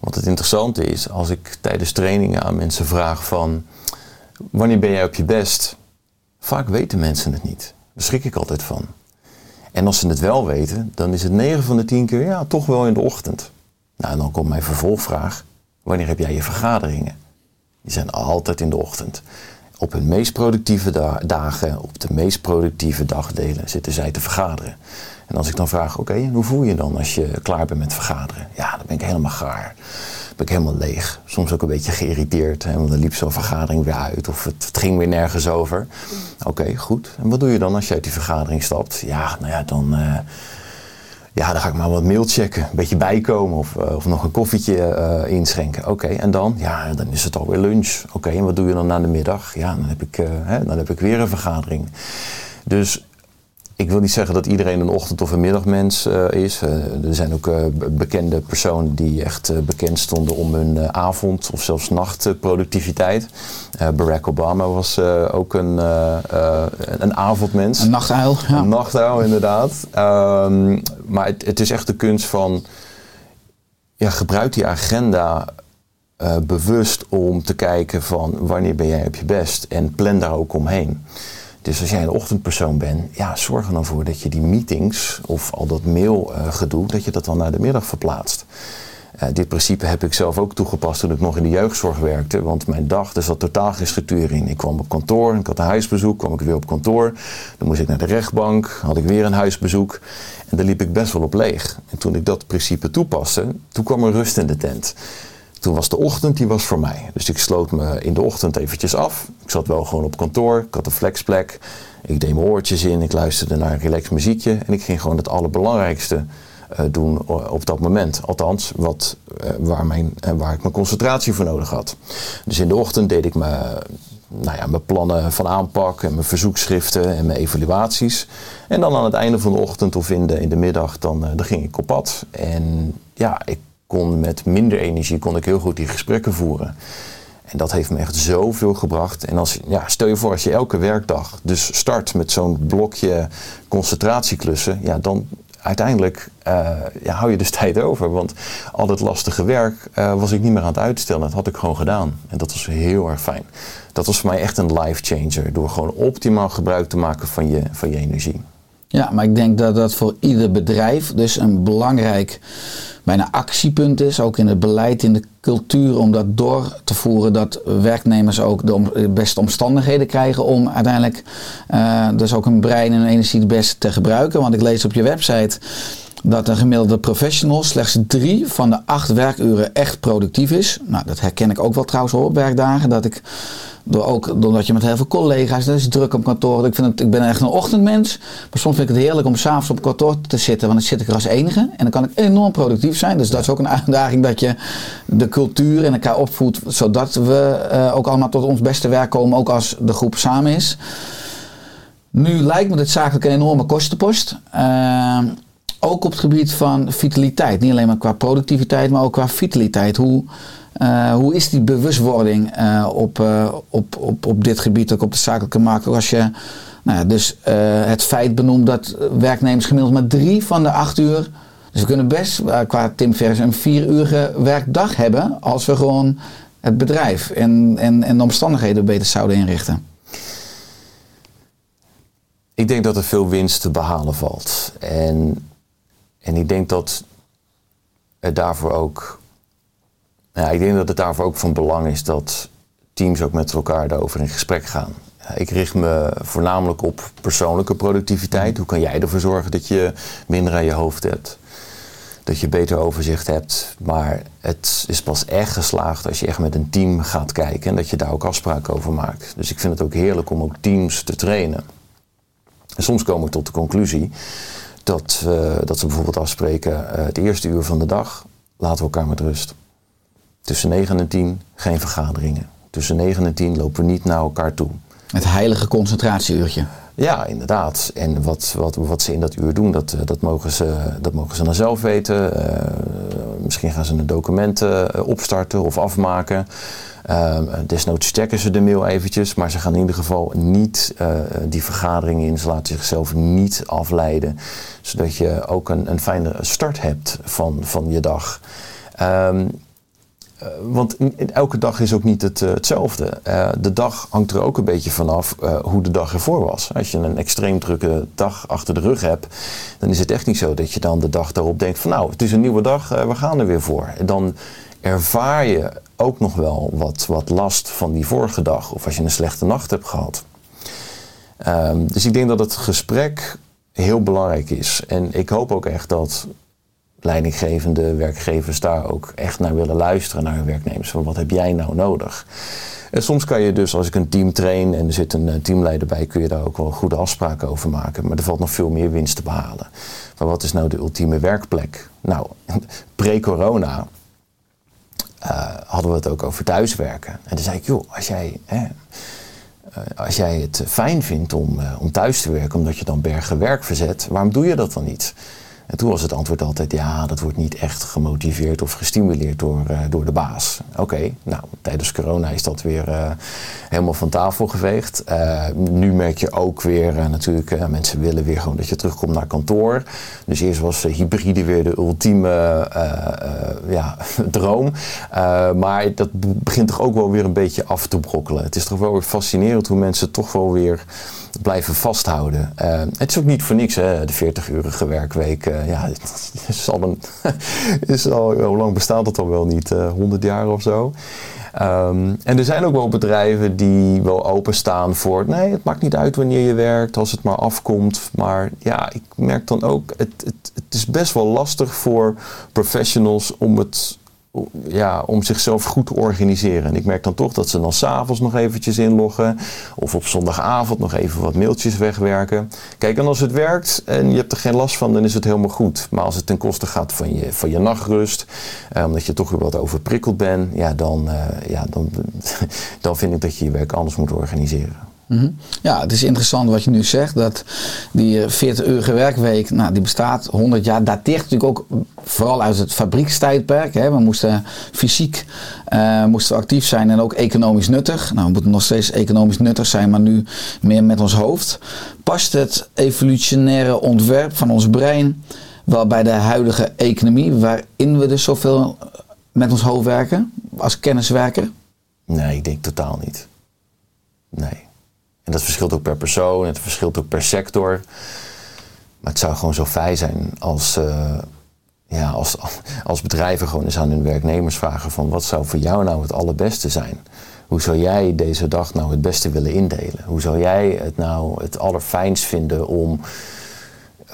Want het interessante is, als ik tijdens trainingen aan mensen vraag van wanneer ben jij op je best? Vaak weten mensen het niet. Daar schrik ik altijd van. En als ze het wel weten, dan is het 9 van de 10 keer ja, toch wel in de ochtend. Nou, en dan komt mijn vervolgvraag. Wanneer heb jij je vergaderingen? Die zijn altijd in de ochtend. Op hun meest productieve da dagen, op de meest productieve dagdelen zitten zij te vergaderen. En als ik dan vraag, oké, hoe voel je dan als je klaar bent met vergaderen? Ja, dan ben ik helemaal gaar. Dan ben ik helemaal leeg. Soms ook een beetje geïrriteerd. Hè, want dan liep zo'n vergadering weer uit of het, ging weer nergens over. Oké, goed. En wat doe je dan als je uit die vergadering stapt? Ja, nou ja, dan... Uh, ja, dan ga ik maar wat mail checken, een beetje bijkomen of, uh, of nog een koffietje uh, inschenken. Oké, en dan? Ja, dan is het alweer lunch. Oké, en wat doe je dan na de middag? Ja, dan heb ik, hè, dan heb ik weer een vergadering. Dus ik wil niet zeggen dat iedereen een ochtend- of een middagmens is. er zijn ook bekende personen die echt bekend stonden om hun avond- of zelfs nachtproductiviteit. Barack Obama was ook een, een avondmens. Een nachtuil. Ja. Een nachtuil, inderdaad. Um, maar het, het, is echt de kunst van, ja, gebruik die agenda bewust om te kijken van wanneer ben jij op je best en plan daar ook omheen. Dus als jij een ochtendpersoon bent, ja, zorg er dan voor dat je die meetings of al dat mailgedoe, uh, dat je dat dan naar de middag verplaatst. Uh, dit principe heb ik zelf ook toegepast toen ik nog in de jeugdzorg werkte. Want mijn dag, er zat totaal geen structuur in. Ik kwam op kantoor, ik had een huisbezoek, kwam ik weer op kantoor. Dan moest ik naar de rechtbank, had ik weer een huisbezoek. En daar liep ik best wel op leeg. En toen ik dat principe toepaste, toen kwam er rust in de tent. Toen was de ochtend, die was voor mij. Dus ik sloot me in de ochtend eventjes af. Ik zat wel gewoon op kantoor, ik had een flexplek. Ik deed mijn oortjes in, ik luisterde naar een relaxed muziekje. En ik ging gewoon het allerbelangrijkste uh, doen op dat moment. Althans, wat, uh, waar, mijn, uh, waar ik mijn concentratie voor nodig had. Dus in de ochtend deed ik mijn, nou ja, mijn plannen van aanpak en mijn verzoekschriften en mijn evaluaties. En dan aan het einde van de ochtend of in de, in de middag, dan, dan ging ik op pad. En ja, ik kon met minder energie kon ik heel goed die gesprekken voeren. En dat heeft me echt zoveel gebracht. En als, ja, stel je voor als je elke werkdag dus start met zo'n blokje concentratieklussen, ja, dan uiteindelijk uh, ja, hou je dus tijd over. Want al dat lastige werk uh, was ik niet meer aan het uitstellen. Dat had ik gewoon gedaan. En dat was heel erg fijn. Dat was voor mij echt een life changer. Door gewoon optimaal gebruik te maken van je, van je energie. Ja, maar ik denk dat dat voor ieder bedrijf dus een belangrijk bijna actiepunt is. Ook in het beleid, in de cultuur, om dat door te voeren. Dat werknemers ook de, beste omstandigheden krijgen om uiteindelijk uh, dus ook hun brein en energie het beste te gebruiken. Want ik lees op je website dat een gemiddelde professional slechts drie van de acht werkuren echt productief is. Nou, dat herken ik ook wel trouwens op werkdagen. Dat ik door ook doordat je met heel veel collega's, dat is druk op kantoor. Ik, vind het, ik ben echt een ochtendmens. Maar soms vind ik het heerlijk om s'avonds op kantoor te zitten. Want dan zit ik er als enige. En dan kan ik enorm productief zijn. Dus dat is ook een uitdaging dat je de cultuur in elkaar opvoedt. Zodat we uh, ook allemaal tot ons beste werk komen. Ook als de groep samen is. Nu lijkt me dit zakelijk een enorme kostenpost. Uh, ook op het gebied van vitaliteit. Niet alleen maar qua productiviteit, maar ook qua vitaliteit. Hoe, uh, hoe is die bewustwording uh, op, uh, op, op, op dit gebied, ook op de zakelijke markt? Als je nou ja, dus het feit benoemt dat werknemers gemiddeld maar drie van de acht uur. Dus we kunnen best qua Tim Ferriss een vier uurige werkdag hebben als we gewoon het bedrijf en, en, en de omstandigheden beter zouden inrichten. Ik denk dat er veel winst te behalen valt. En, en ik denk dat het daarvoor ook. Ja, ik denk dat het daarvoor ook van belang is dat teams ook met elkaar daarover in gesprek gaan. Ik richt me voornamelijk op persoonlijke productiviteit. Hoe kan jij ervoor zorgen dat je minder aan je hoofd hebt? Dat je beter overzicht hebt. Maar het is pas echt geslaagd als je echt met een team gaat kijken en dat je daar ook afspraken over maakt. Dus ik vind het ook heerlijk om ook teams te trainen. En soms komen we tot de conclusie dat, uh, dat ze bijvoorbeeld afspreken: uh, het eerste uur van de dag laten we elkaar met rust. Tussen 9 en 10 geen vergaderingen. Tussen 9 en 10 lopen we niet naar elkaar toe. Het heilige concentratieuurtje. Ja, inderdaad. En wat, wat, wat ze in dat uur doen, dat, dat, mogen, ze, dat mogen ze dan zelf weten. Uh, misschien gaan ze een document uh, opstarten of afmaken. Uh, desnoods checken ze de mail eventjes, maar ze gaan in ieder geval niet die vergadering in. Ze laten zichzelf niet afleiden, zodat je ook een, een fijne start hebt van, van je dag. Um, uh, want elke dag is ook niet uh, hetzelfde. Uh, de dag hangt er ook een beetje vanaf hoe de dag ervoor was. Als je een extreem drukke dag achter de rug hebt, dan is het echt niet zo dat je dan de dag daarop denkt van nou, het is een nieuwe dag, we gaan er weer voor. En dan ervaar je ook nog wel wat, wat last van die vorige dag of als je een slechte nacht hebt gehad. Um, dus ik denk dat het gesprek heel belangrijk is. En ik hoop ook echt dat leidinggevende werkgevers daar ook echt naar willen luisteren naar hun werknemers. Van wat heb jij nou nodig? En soms kan je dus, als ik een team train en er zit een teamleider bij, kun je daar ook wel goede afspraken over maken. Maar er valt nog veel meer winst te behalen. Maar wat is nou de ultieme werkplek? Nou, pre-corona uh, hadden we het ook over thuiswerken. En toen zei ik, joh, als jij, hè, als jij het fijn vindt om, om thuis te werken, omdat je dan bergen werk verzet, waarom doe je dat dan niet? En toen was het antwoord altijd, ja, dat wordt niet echt gemotiveerd of gestimuleerd door, uh, door de baas. Oké, nou, tijdens corona is dat weer uh, helemaal van tafel geveegd. Uh, nu merk je ook weer, natuurlijk, mensen willen weer gewoon dat je terugkomt naar kantoor. Dus eerst was hybride weer de ultieme ja, droom. maar dat begint toch ook wel weer een beetje af te brokkelen. Het is toch wel weer fascinerend hoe mensen toch wel weer blijven vasthouden. Uh, het is ook niet voor niks, hè, de 40-urige werkweek. Uh, ja, het is al een. is al, hoe lang bestaat dat al wel niet? Uh, 100 jaar of zo. Um, en er zijn ook wel bedrijven die wel openstaan voor. Nee, het maakt niet uit wanneer je werkt, als het maar afkomt. Maar ja, ik merk dan ook. Het, het, het is best wel lastig voor professionals om het ja, om zichzelf goed te organiseren. En ik merk dan toch dat ze dan s'avonds nog eventjes inloggen. Of op zondagavond nog even wat mailtjes wegwerken. Kijk, en als het werkt en je hebt er geen last van, dan is het helemaal goed. Maar als het ten koste gaat van je, van je nachtrust, eh, omdat je toch weer wat overprikkeld bent, ja, dan, uh, ja, dan, dan vind ik dat je je werk anders moet organiseren. -hmm. Ja, het is interessant wat je nu zegt. Dat die 40 uur werkweek, nou, die bestaat 100 jaar. Dateert natuurlijk ook vooral uit het fabriekstijdperk. Hè. We moesten fysiek uh, moesten actief zijn en ook economisch nuttig. Nou, we moeten nog steeds economisch nuttig zijn, maar nu meer met ons hoofd. Past het evolutionaire ontwerp van ons brein wel bij de huidige economie, waarin we dus zoveel met ons hoofd werken als kenniswerker? Nee, ik denk totaal niet. Nee. En dat verschilt ook per persoon, het verschilt ook per sector. Maar het zou gewoon zo fijn zijn als, uh, ja, als, als bedrijven gewoon eens aan hun werknemers vragen van wat zou voor jou nou het allerbeste zijn? Hoe zou jij deze dag nou het beste willen indelen? Hoe zou jij het nou het allerfijnst vinden om,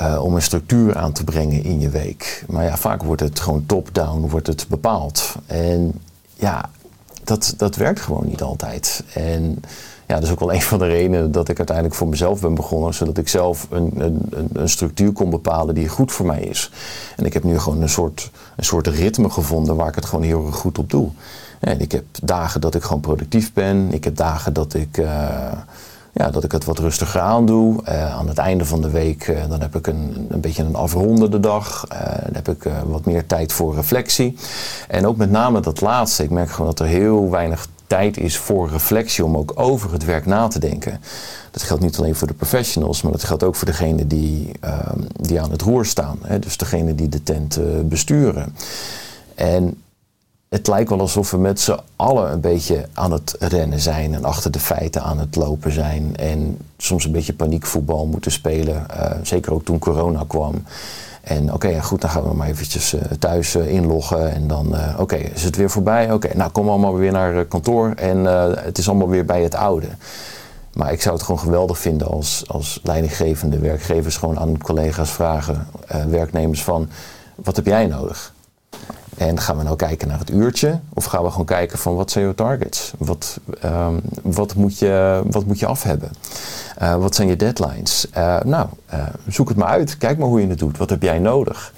uh, om een structuur aan te brengen in je week? Maar ja, vaak wordt het gewoon top-down wordt het bepaald. En ja, dat, dat werkt gewoon niet altijd. En ja, dat is ook wel een van de redenen dat ik uiteindelijk voor mezelf ben begonnen. Zodat ik zelf een, een, een structuur kon bepalen die goed voor mij is. En ik heb nu gewoon een soort, een soort ritme gevonden waar ik het gewoon heel erg goed op doe. En ik heb dagen dat ik gewoon productief ben. Ik heb dagen dat ik, uh, ja, dat ik het wat rustiger aandoe. Uh, aan het einde van de week uh, dan heb ik een, een beetje een afrondende dag. dan heb ik wat meer tijd voor reflectie. En ook met name dat laatste. Ik merk gewoon dat er heel weinig tijd is voor reflectie om ook over het werk na te denken. Dat geldt niet alleen voor de professionals, maar dat geldt ook voor degenen die, um, die aan het roer staan. Hè? Dus degenen die de tent uh, besturen. En het lijkt wel alsof we met z'n allen een beetje aan het rennen zijn en achter de feiten aan het lopen zijn. En soms een beetje paniekvoetbal moeten spelen. Uh, zeker ook toen corona kwam. En oké, ja, goed, dan gaan we maar eventjes uh, thuis uh, inloggen. En dan, oké, is het weer voorbij? Oké, nou we allemaal weer naar kantoor. En het is allemaal weer bij het oude. Maar ik zou het gewoon geweldig vinden als, als leidinggevende werkgevers gewoon aan collega's vragen, werknemers van, wat heb jij nodig? En gaan we nou kijken naar het uurtje? Of gaan we gewoon kijken van wat zijn je targets? Wat, um, wat, moet, je, wat moet je af hebben? Uh, wat zijn je deadlines? Uh, nou, uh, zoek het maar uit. Kijk maar hoe je het doet. Wat heb jij nodig?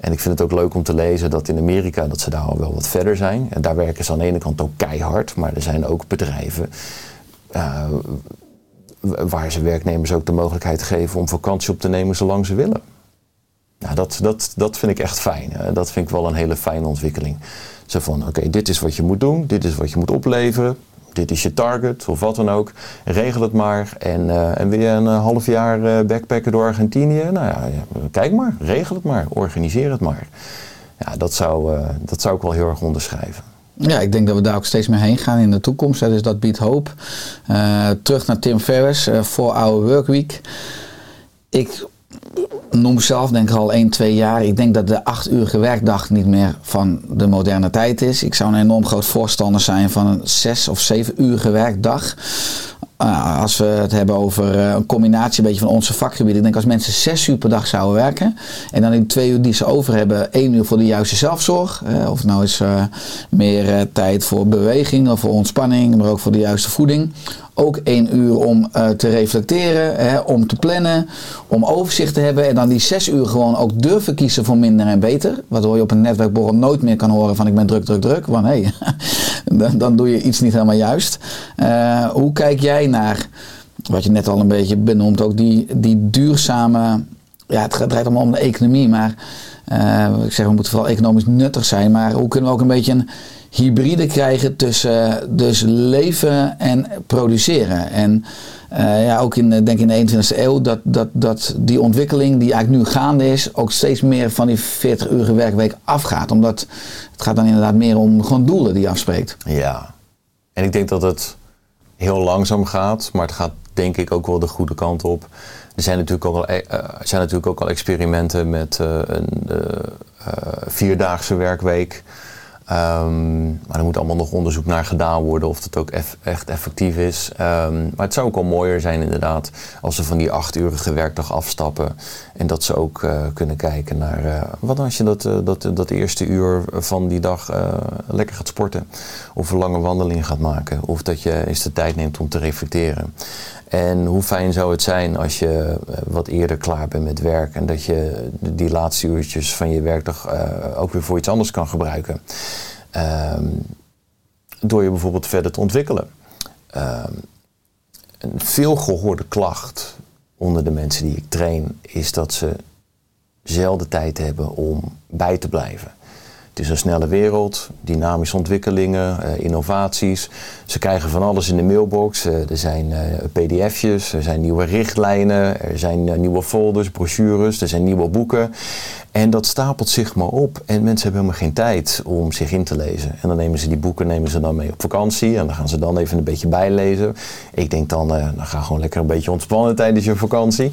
En ik vind het ook leuk om te lezen dat in Amerika dat ze daar al wel wat verder zijn. En daar werken ze aan de ene kant ook keihard. Maar er zijn ook bedrijven waar ze werknemers ook de mogelijkheid geven om vakantie op te nemen zolang ze willen. Nou, dat, dat, dat vind ik echt fijn. Dat vind ik wel een hele fijne ontwikkeling. Zo van, oké, dit is wat je moet doen, dit is wat je moet opleveren, dit is je target of wat dan ook. Regel het maar. En, uh, en weer een half jaar uh, backpacken door Argentinië. Nou ja, kijk maar, regel het maar, organiseer het maar. Ja, dat zou, dat zou ik wel heel erg onderschrijven. Ja, ik denk dat we daar ook steeds meer heen gaan in de toekomst. Dus dat biedt hoop. terug naar Tim Ferriss, voor Our Workweek. Ik noem zelf denk ik al 1, 2 jaar. Ik denk dat de acht uurige werkdag niet meer van de moderne tijd is. Ik zou een enorm groot voorstander zijn van een zes of zeven uurige werkdag. Uh, als we het hebben over uh, een combinatie beetje van onze vakgebieden. Ik denk als mensen zes uur per dag zouden werken. En dan in twee uur die ze over hebben, één uur voor de juiste zelfzorg. Uh, of nou is meer tijd voor beweging of voor ontspanning, maar ook voor de juiste voeding. Ook één uur om uh, te reflecteren, hè, om te plannen, om overzicht te hebben. En dan die zes uur gewoon ook durven kiezen voor minder en beter. Waardoor je op een netwerkborrel nooit meer kan horen van ik ben druk, druk, druk. Want hé, hey, dan, dan, doe je iets niet helemaal juist. Uh, hoe kijk jij naar, wat je net al een beetje benoemt, ook die, die duurzame... Ja, het draait allemaal om de economie, maar... Uh, ik zeg, we moeten vooral economisch nuttig zijn. Maar hoe kunnen we ook een beetje een hybride krijgen tussen dus leven en produceren. En uh, ja, ook in, denk in de 21e eeuw, dat, dat, dat die ontwikkeling die eigenlijk nu gaande is, ook steeds meer van die 40 uur werkweek afgaat. Omdat het gaat dan inderdaad meer om gewoon doelen die je afspreekt. Ja, en ik denk dat het heel langzaam gaat, maar het gaat denk ik ook wel de goede kant op. Er zijn natuurlijk ook al, uh, zijn natuurlijk ook al experimenten met uh, een vierdaagse werkweek. Um, maar er moet allemaal nog onderzoek naar gedaan worden of het ook echt effectief is. Um, maar het zou ook wel mooier zijn inderdaad als ze van die achtuurige werkdag afstappen. En dat ze ook uh, kunnen kijken naar uh, wat als je dat, uh, dat, dat eerste uur van die dag lekker gaat sporten. Of een lange wandeling gaat maken. Of dat je eens de tijd neemt om te reflecteren. En hoe fijn zou het zijn als je wat eerder klaar bent met werk en dat je die laatste uurtjes van je werkdag ook weer voor iets anders kan gebruiken. Um, door je bijvoorbeeld verder te ontwikkelen. Um, een veel gehoorde klacht onder de mensen die ik train is dat ze zelden tijd hebben om bij te blijven. Het is een snelle wereld, dynamische ontwikkelingen, uh, innovaties. Ze krijgen van alles in de mailbox. Uh, er zijn uh, pdf'jes, er zijn nieuwe richtlijnen, er zijn nieuwe folders, brochures, er zijn nieuwe boeken. En dat stapelt zich maar op. En mensen hebben helemaal geen tijd om zich in te lezen. En dan nemen ze die boeken nemen ze dan mee op vakantie. En dan gaan ze dan even een beetje bijlezen. Ik denk dan, dan ga gewoon lekker een beetje ontspannen tijdens je vakantie.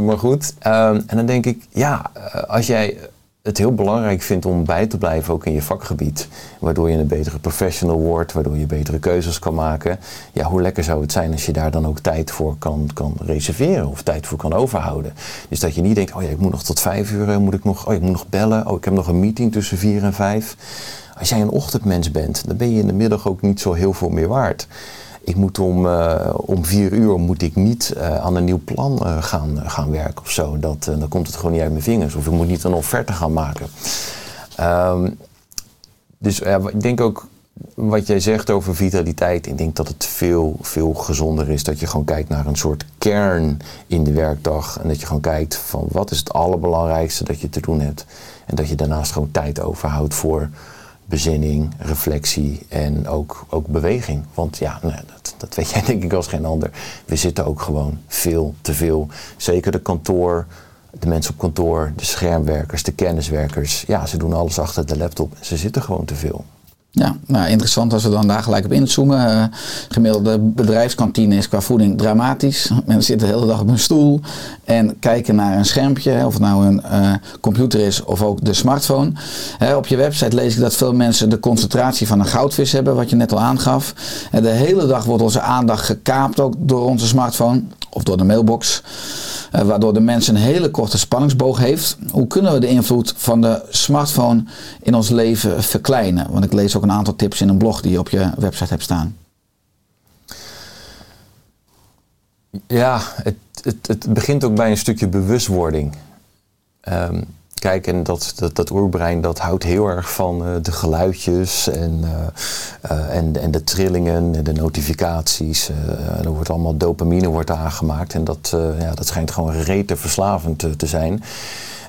maar goed. en dan denk ik, ja, als jij het heel belangrijk vindt om bij te blijven ook in je vakgebied. Waardoor je een betere professional wordt, waardoor je betere keuzes kan maken. Ja, hoe lekker zou het zijn als je daar dan ook tijd voor kan, kan reserveren of tijd voor kan overhouden. Dus dat je niet denkt, oh ja, ik moet nog tot vijf uur, eh, moet ik nog, oh, ik moet nog bellen, oh, ik heb nog een meeting tussen vier en vijf. Als jij een ochtendmens bent, dan ben je in de middag ook niet zo heel veel meer waard ik moet om, uh, om vier uur moet ik niet uh, aan een nieuw plan uh, gaan, gaan werken of zo. Dat, dan komt het gewoon niet uit mijn vingers. Of ik moet niet een offerte gaan maken. Um, dus ik denk ook wat jij zegt over vitaliteit. Ik denk dat het veel, veel gezonder is dat je gewoon kijkt naar een soort kern in de werkdag. En dat je gewoon kijkt van wat is het allerbelangrijkste dat je te doen hebt. En dat je daarnaast gewoon tijd overhoudt voor bezinning, reflectie en ook, ook beweging. Want ja, nou, dat, dat weet jij denk ik als geen ander. We zitten ook gewoon veel te veel. Zeker de kantoor, de mensen op kantoor, de schermwerkers, de kenniswerkers. Ja, ze doen alles achter de laptop. Ze zitten gewoon te veel. Ja, nou interessant als we dan daar gelijk op inzoomen. Uh, gemiddelde bedrijfskantine is qua voeding dramatisch. Mensen zitten de hele dag op hun stoel en kijken naar een schermpje, of het nou een uh, computer is of ook de smartphone. Op je website lees ik dat veel mensen de concentratie van een goudvis hebben, wat je net al aangaf. En de hele dag wordt onze aandacht gekaapt ook door onze smartphone of door de mailbox. Uh, waardoor de mens een hele korte spanningsboog heeft. Hoe kunnen we de invloed van de smartphone in ons leven verkleinen? Want ik lees ook een aantal tips in een blog die je op je website hebt staan. Ja, het, het, het begint ook bij een stukje bewustwording. Um, kijk, en dat, dat, dat oerbrein dat houdt heel erg van uh, de geluidjes en, uh, uh, en, en de trillingen en de notificaties. er wordt allemaal dopamine wordt aangemaakt en dat, ja, dat schijnt gewoon rete verslavend te, te zijn.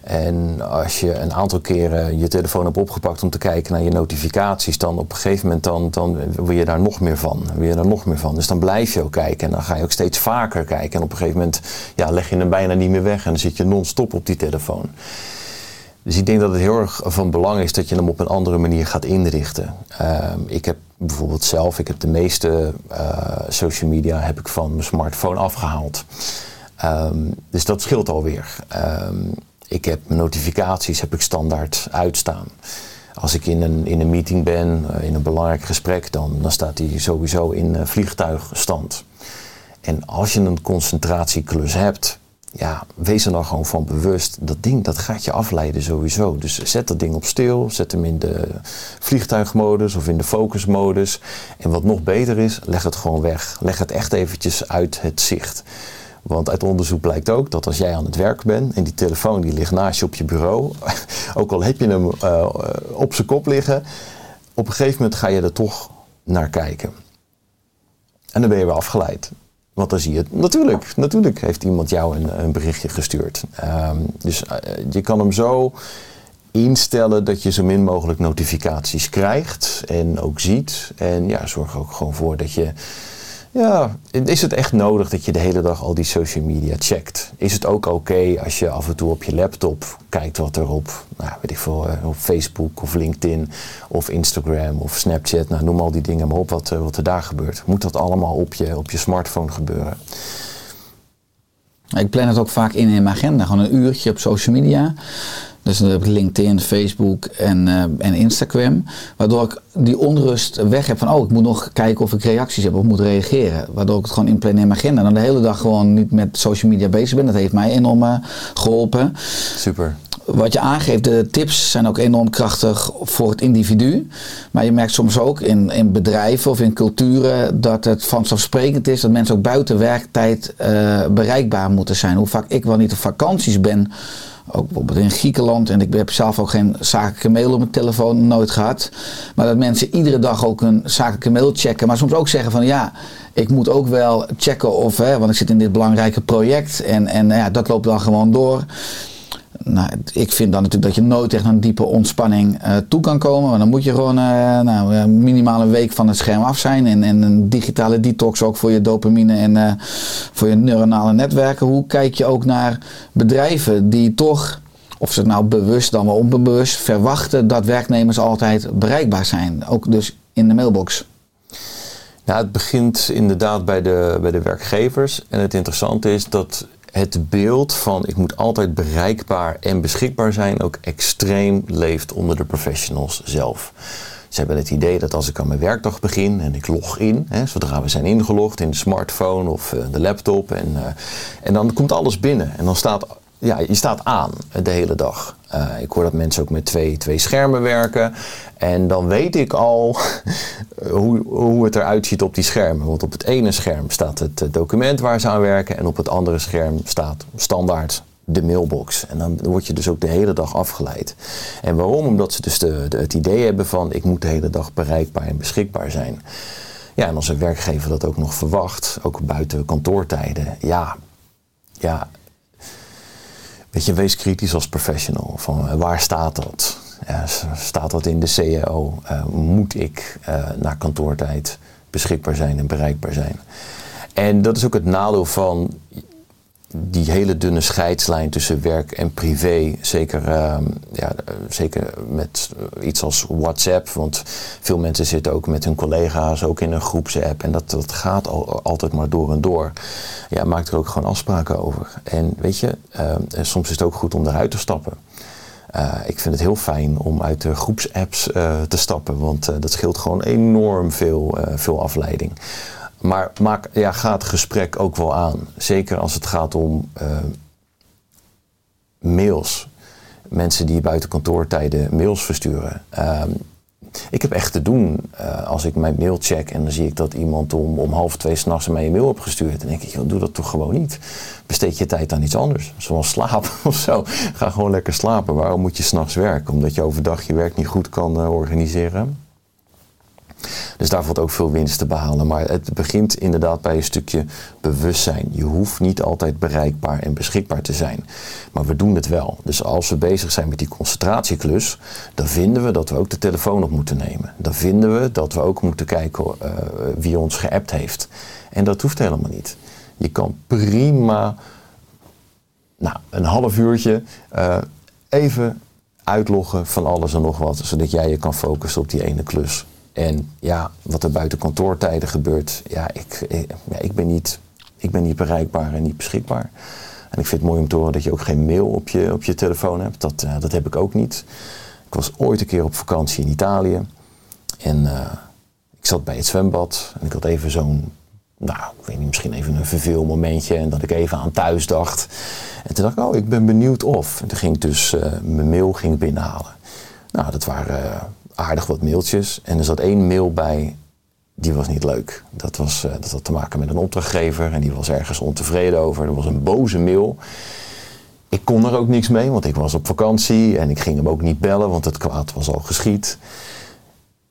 En als je een aantal keren je telefoon hebt opgepakt om te kijken naar je notificaties, dan op een gegeven moment dan, dan wil je daar nog meer van. Wil je daar nog meer van. Dus dan blijf je ook kijken en dan ga je ook steeds vaker kijken. En op een gegeven moment ja, leg je hem bijna niet meer weg en dan zit je non-stop op die telefoon. Dus ik denk dat het heel erg van belang is dat je hem op een andere manier gaat inrichten. Uh, ik heb bijvoorbeeld zelf, ik heb de meeste uh, social media heb ik van mijn smartphone afgehaald. Um, dus dat scheelt alweer. Um, ik heb notificaties heb ik standaard uitstaan. Als ik in een, in een meeting ben, uh, in een belangrijk gesprek, dan, dan staat die sowieso in uh, vliegtuigstand. En als je een concentratieklus hebt, ja, wees er dan gewoon van bewust. Dat ding, dat gaat je afleiden sowieso. Dus zet dat ding op stil, zet hem in de vliegtuigmodus of in de focusmodus. En wat nog beter is, leg het gewoon weg. Leg het echt eventjes uit het zicht. Want uit onderzoek blijkt ook dat als jij aan het werk bent en die telefoon die ligt naast je op je bureau, ook al heb je hem uh, op zijn kop liggen, op een gegeven moment ga je er toch naar kijken. En dan ben je weer afgeleid. Want dan zie je het. Natuurlijk, natuurlijk heeft iemand jou een, een berichtje gestuurd. Um, dus uh, je kan hem zo instellen dat je zo min mogelijk notificaties krijgt en ook ziet. En ja, zorg ook gewoon voor dat je ja, is het echt nodig dat je de hele dag al die social media checkt? Is het ook oké als je af en toe op je laptop kijkt wat er op, nou, weet ik veel, eh, op Facebook of LinkedIn of Instagram of Snapchat, nou, noem al die dingen maar op wat, eh, wat er daar gebeurt. Moet dat allemaal op je, op je smartphone gebeuren? Ik plan het ook vaak in in mijn agenda, gewoon een uurtje op social media. Dus dan heb ik LinkedIn, Facebook en, uh, en Instagram. Waardoor ik die onrust weg heb van, oh, ik moet nog kijken of ik reacties heb of moet reageren. Waardoor ik het gewoon inplan in mijn agenda. En dan de hele dag gewoon niet met social media bezig ben. Dat heeft mij enorm uh, geholpen. Super. Wat je aangeeft, de tips zijn ook enorm krachtig voor het individu. Maar je merkt soms ook in, in bedrijven of in culturen dat het vanzelfsprekend is dat mensen ook buiten werktijd uh, bereikbaar moeten zijn. Hoe vaak ik wel niet op vakanties ben ook bijvoorbeeld in Griekenland. En ik heb zelf ook geen zakelijke mail op mijn telefoon nooit gehad. Maar dat mensen iedere dag ook een zakelijke mail checken. Maar soms ook zeggen van ja, ik moet ook wel checken of, hè, want ik zit in dit belangrijke project. En, en ja, dat loopt dan gewoon door. Nou, ik vind dan natuurlijk dat je nooit echt naar een diepe ontspanning uh, toe kan komen. Maar dan moet je gewoon uh, nou, minimaal een week van het scherm af zijn. En, en een digitale detox ook voor je dopamine en voor je neuronale netwerken. Hoe kijk je ook naar bedrijven die toch, of ze nou bewust dan wel onbewust, verwachten dat werknemers altijd bereikbaar zijn. Ook dus in de mailbox. Nou, het begint inderdaad bij de, bij de werkgevers. En het interessante is dat het beeld van ik moet altijd bereikbaar en beschikbaar zijn ook extreem leeft onder de professionals zelf. Ze hebben het idee dat als ik aan mijn werkdag begin en ik log in, hè, zodra we zijn ingelogd in de smartphone of uh, de laptop, en, uh, en dan komt alles binnen. En dan staat ja, je staat aan de hele dag. Uh, ik hoor dat mensen ook met twee, twee schermen werken. En dan weet ik al hoe, hoe het eruit ziet op die schermen. Want op het ene scherm staat het document waar ze aan werken. En op het andere scherm staat standaard de mailbox. En dan word je dus ook de hele dag afgeleid. En waarom? Omdat ze dus de, de, het idee hebben van ik moet de hele dag bereikbaar en beschikbaar zijn. Ja, en als een werkgever dat ook nog verwacht, ook buiten kantoortijden, ja, ja Weet je, wees kritisch als professional. Van eh, waar staat dat? Staat dat in de? Uh, eh, moet ik uh, na kantoortijd beschikbaar zijn en bereikbaar zijn? En dat is ook het nadeel van die hele dunne scheidslijn tussen werk en privé, zeker, ehm, ja, eh, zeker met eh, iets als WhatsApp, want veel mensen zitten ook met hun collega's ook in een groepsapp en dat, dat gaat al, altijd maar door en door. Ja, maakt er ook gewoon afspraken over. En weet je, ehm, soms is het ook goed om eruit te stappen. Uh, ik vind het heel fijn om uit de groepsapps uh, te stappen, want uh, dat scheelt gewoon enorm veel, veel afleiding. Maar maak, ja, ga het gesprek ook wel aan. Zeker als het gaat om mails. Mensen die buiten kantoortijden mails versturen. Ehm, ik heb echt te doen als ik mijn mail check en dan zie ik dat iemand om, om half twee s'nachts mij een mail heeft gestuurd. Dan denk ik, joh, doe dat toch gewoon niet. Besteed je tijd aan iets anders, zoals slapen of zo. Ga gewoon lekker slapen. Waarom moet je s'nachts werken? Omdat je overdag je werk niet goed kan uh, organiseren. Dus daar valt ook veel winst te behalen. Maar het begint inderdaad bij een stukje bewustzijn. Je hoeft niet altijd bereikbaar en beschikbaar te zijn. Maar we doen het wel. Dus als we bezig zijn met die concentratieklus, dan vinden we dat we ook de telefoon op moeten nemen. Dan vinden we dat we ook moeten kijken uh, wie ons geappt heeft. En dat hoeft helemaal niet. Je kan prima nou, een half uurtje uh, even uitloggen van alles en nog wat, zodat jij je kan focussen op die ene klus. En ja, wat er buiten kantoortijden gebeurt, ja, ik, ja, ik, ben, niet, ik ben niet bereikbaar en niet beschikbaar. En ik vind het mooi om te horen dat je ook geen mail op je, op je telefoon hebt. Dat, uh, dat heb ik ook niet. Ik was ooit een keer op vakantie in Italië. En uh, ik zat bij het zwembad en ik had even zo'n nou, ik weet niet, misschien even een verveelmomentje en dat ik even aan thuis dacht. En toen dacht ik, oh, ik ben benieuwd of. En toen ging ik dus mijn mail ging binnenhalen. Nou, dat waren aardig wat mailtjes. En er zat één mail bij, die was niet leuk. Dat, was, uh, dat had te maken met een opdrachtgever en die was ergens ontevreden over. Dat was een boze mail. Ik kon er ook niks mee, want ik was op vakantie en ik ging hem ook niet bellen, want het kwaad was al geschied.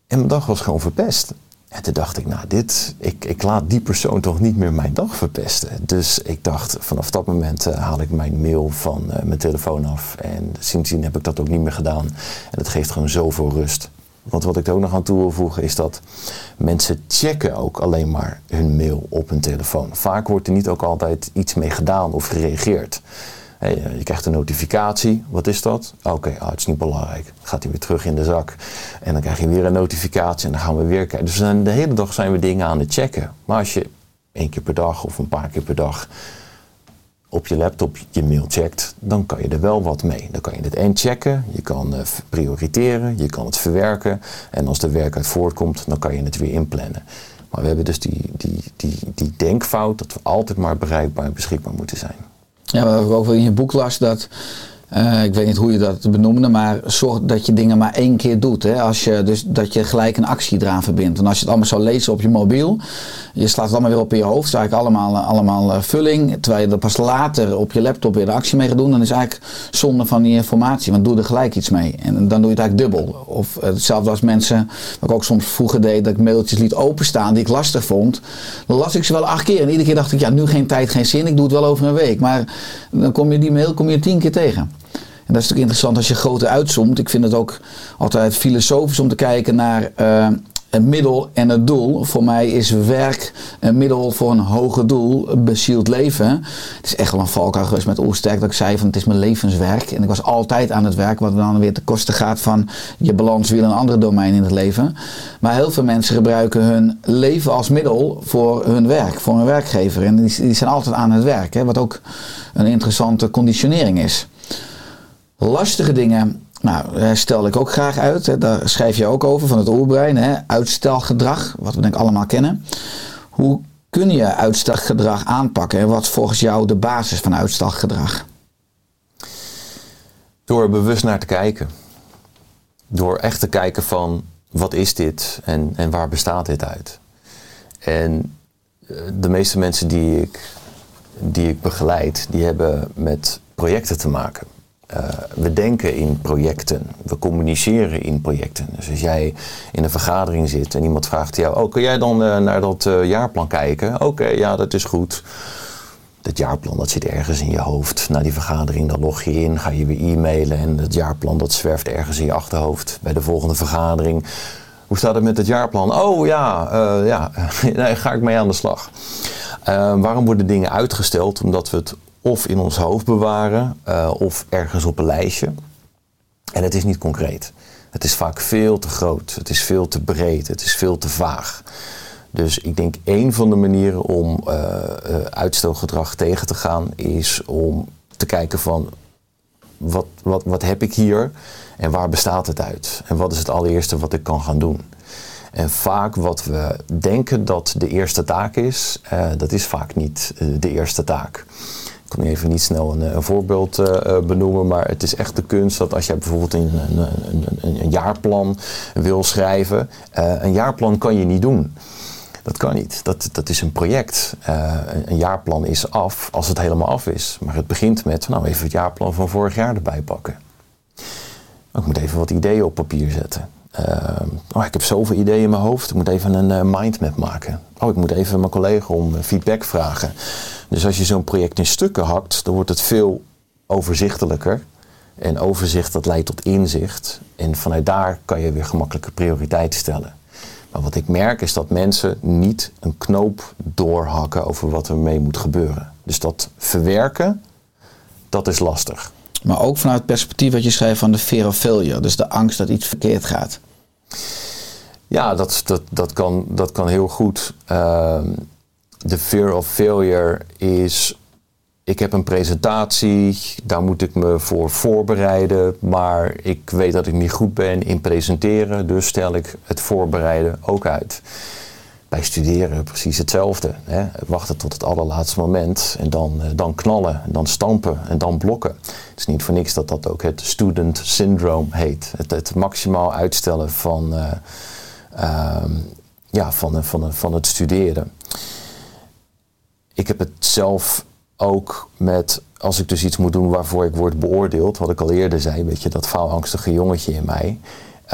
En mijn dag was gewoon verpest. En toen dacht ik, nou, dit, ik, ik laat die persoon toch niet meer mijn dag verpesten. Dus ik dacht, vanaf dat moment uh, haal ik mijn mail van uh, mijn telefoon af. En sindsdien heb ik dat ook niet meer gedaan. En dat geeft gewoon zoveel rust. Want wat ik er ook nog aan toe wil voegen is dat mensen checken ook alleen maar hun mail op hun telefoon. Vaak wordt er niet ook altijd iets mee gedaan of gereageerd. Je krijgt een notificatie. Wat is dat? Oké, oh, het is niet belangrijk. Dan gaat hij weer terug in de zak. En dan krijg je weer een notificatie en dan gaan we weer kijken. Dus de hele dag zijn we dingen aan het checken. Maar als je één keer per dag of een paar keer per dag op je laptop je mail checkt, dan kan je er wel wat mee. Dan kan je het en checken, je kan uh, prioriteren, je kan het verwerken. En als er werk uit voortkomt, dan kan je het weer inplannen. Maar we hebben dus die, die, die, die denkfout dat we altijd maar bereikbaar en beschikbaar moeten zijn. Ja, wat ik ook in je boek las dat. Uh, ik weet niet hoe je dat benoemde, maar zorg dat je dingen maar één keer doet. Hè? Als je, dus dat je gelijk een actie eraan verbindt. Want als je het allemaal zou lezen op je mobiel, je slaat het allemaal weer op in je hoofd, is eigenlijk allemaal, allemaal uh, vulling. Terwijl je er pas later op je laptop weer de actie mee gaat doen, dan is het eigenlijk zonde van die informatie. Want doe er gelijk iets mee. En dan doe je het eigenlijk dubbel. Of hetzelfde als mensen, wat ik ook soms vroeger deed, dat ik mailtjes liet openstaan die ik lastig vond. Dan las ik ze wel acht keer. En iedere keer dacht ik, ja, nu geen tijd, geen zin. Ik doe het wel over een week. Maar dan kom je die mail kom je tien keer tegen. En dat is natuurlijk interessant als je groter uitzoomt. Ik vind het ook altijd filosofisch om te kijken naar uh, het middel en het doel. Voor mij is werk een middel voor een hoger doel, een bezield leven. Het is echt wel een valkuil geweest met Oersterk dat ik zei van het is mijn levenswerk. En ik was altijd aan het werk, wat dan weer te kosten gaat van je balans weer een andere domein in het leven. Maar heel veel mensen gebruiken hun leven als middel voor hun werk, voor hun werkgever. En die, die zijn altijd aan het werk, hè, wat ook een interessante conditionering is. Lastige dingen, nou, stel ik ook graag uit. Hè. Daar schrijf je ook over van het oerbrein. Hè. Uitstelgedrag, wat we denk ik allemaal kennen. Hoe kun je uitstelgedrag aanpakken? En wat volgens jou de basis van uitstelgedrag? Door bewust naar te kijken. Door echt te kijken van wat is dit en, en waar bestaat dit uit? En de meeste mensen die ik, die ik begeleid, die hebben met projecten te maken. Uh, we denken in projecten, we communiceren in projecten. Dus als jij in een vergadering zit en iemand vraagt jou: Oh, kun jij dan uh, naar dat uh, jaarplan kijken? Oké, ja, dat is goed. Dat jaarplan dat zit ergens in je hoofd. Na die vergadering dan log je in, ga je weer e-mailen en het jaarplan dat zwerft ergens in je achterhoofd. Bij de volgende vergadering. Hoe staat het met het jaarplan? Oh ja, ja, daar ga ik mee aan de slag. waarom worden dingen uitgesteld? Omdat we het of in ons hoofd bewaren eh, of ergens op een lijstje. En het is niet concreet. Het is vaak veel te groot, het is veel te breed, het is veel te vaag. Dus ik denk een van de manieren om uh, tegen te gaan is om te kijken van wat, wat, wat heb ik hier en waar bestaat het uit? En wat is het allereerste wat ik kan gaan doen? En vaak wat we denken dat de eerste taak is, dat is vaak niet de eerste taak. Ik kan even niet snel een, een voorbeeld uh, benoemen, maar het is echt de kunst dat als jij bijvoorbeeld een, een, een, een jaarplan wil schrijven, een jaarplan kan je niet doen. Dat kan niet. Dat, dat is een project. Een jaarplan is af als het helemaal af is. Maar het begint met, nou even het jaarplan van vorig jaar erbij pakken. Ik moet even wat ideeën op papier zetten. Uh, oh, ik heb zoveel ideeën in mijn hoofd. Ik moet even een uh, mindmap maken. Oh, ik moet even mijn collega om feedback vragen. Dus als je zo'n project in stukken hakt, dan wordt het veel overzichtelijker. En overzicht dat leidt tot inzicht. En vanuit daar kan je weer gemakkelijke prioriteiten stellen. Maar wat ik merk is dat mensen niet een knoop doorhakken over wat er mee moet gebeuren. Dus dat verwerken, dat is lastig. Maar ook vanuit het perspectief wat je schrijft van de fear of failure. Dus de angst dat iets verkeerd gaat. Ja, dat, dat, dat, kan, dat kan heel goed. Uh, de fear of failure is ik heb een presentatie, daar moet ik me voor voorbereiden, maar ik weet dat ik niet goed ben in presenteren, dus stel ik het voorbereiden ook uit. Studeren precies hetzelfde. Hè? Wachten tot het allerlaatste moment en dan, dan knallen, en dan stampen en dan blokken. Het is niet voor niks dat dat ook het student syndrome heet. Het, het maximaal uitstellen van, uh, uh, ja, van, van, van het studeren. Ik heb het zelf ook met, als ik dus iets moet doen waarvoor ik word beoordeeld, wat ik al eerder zei, weet je, dat faalangstige jongetje in mij.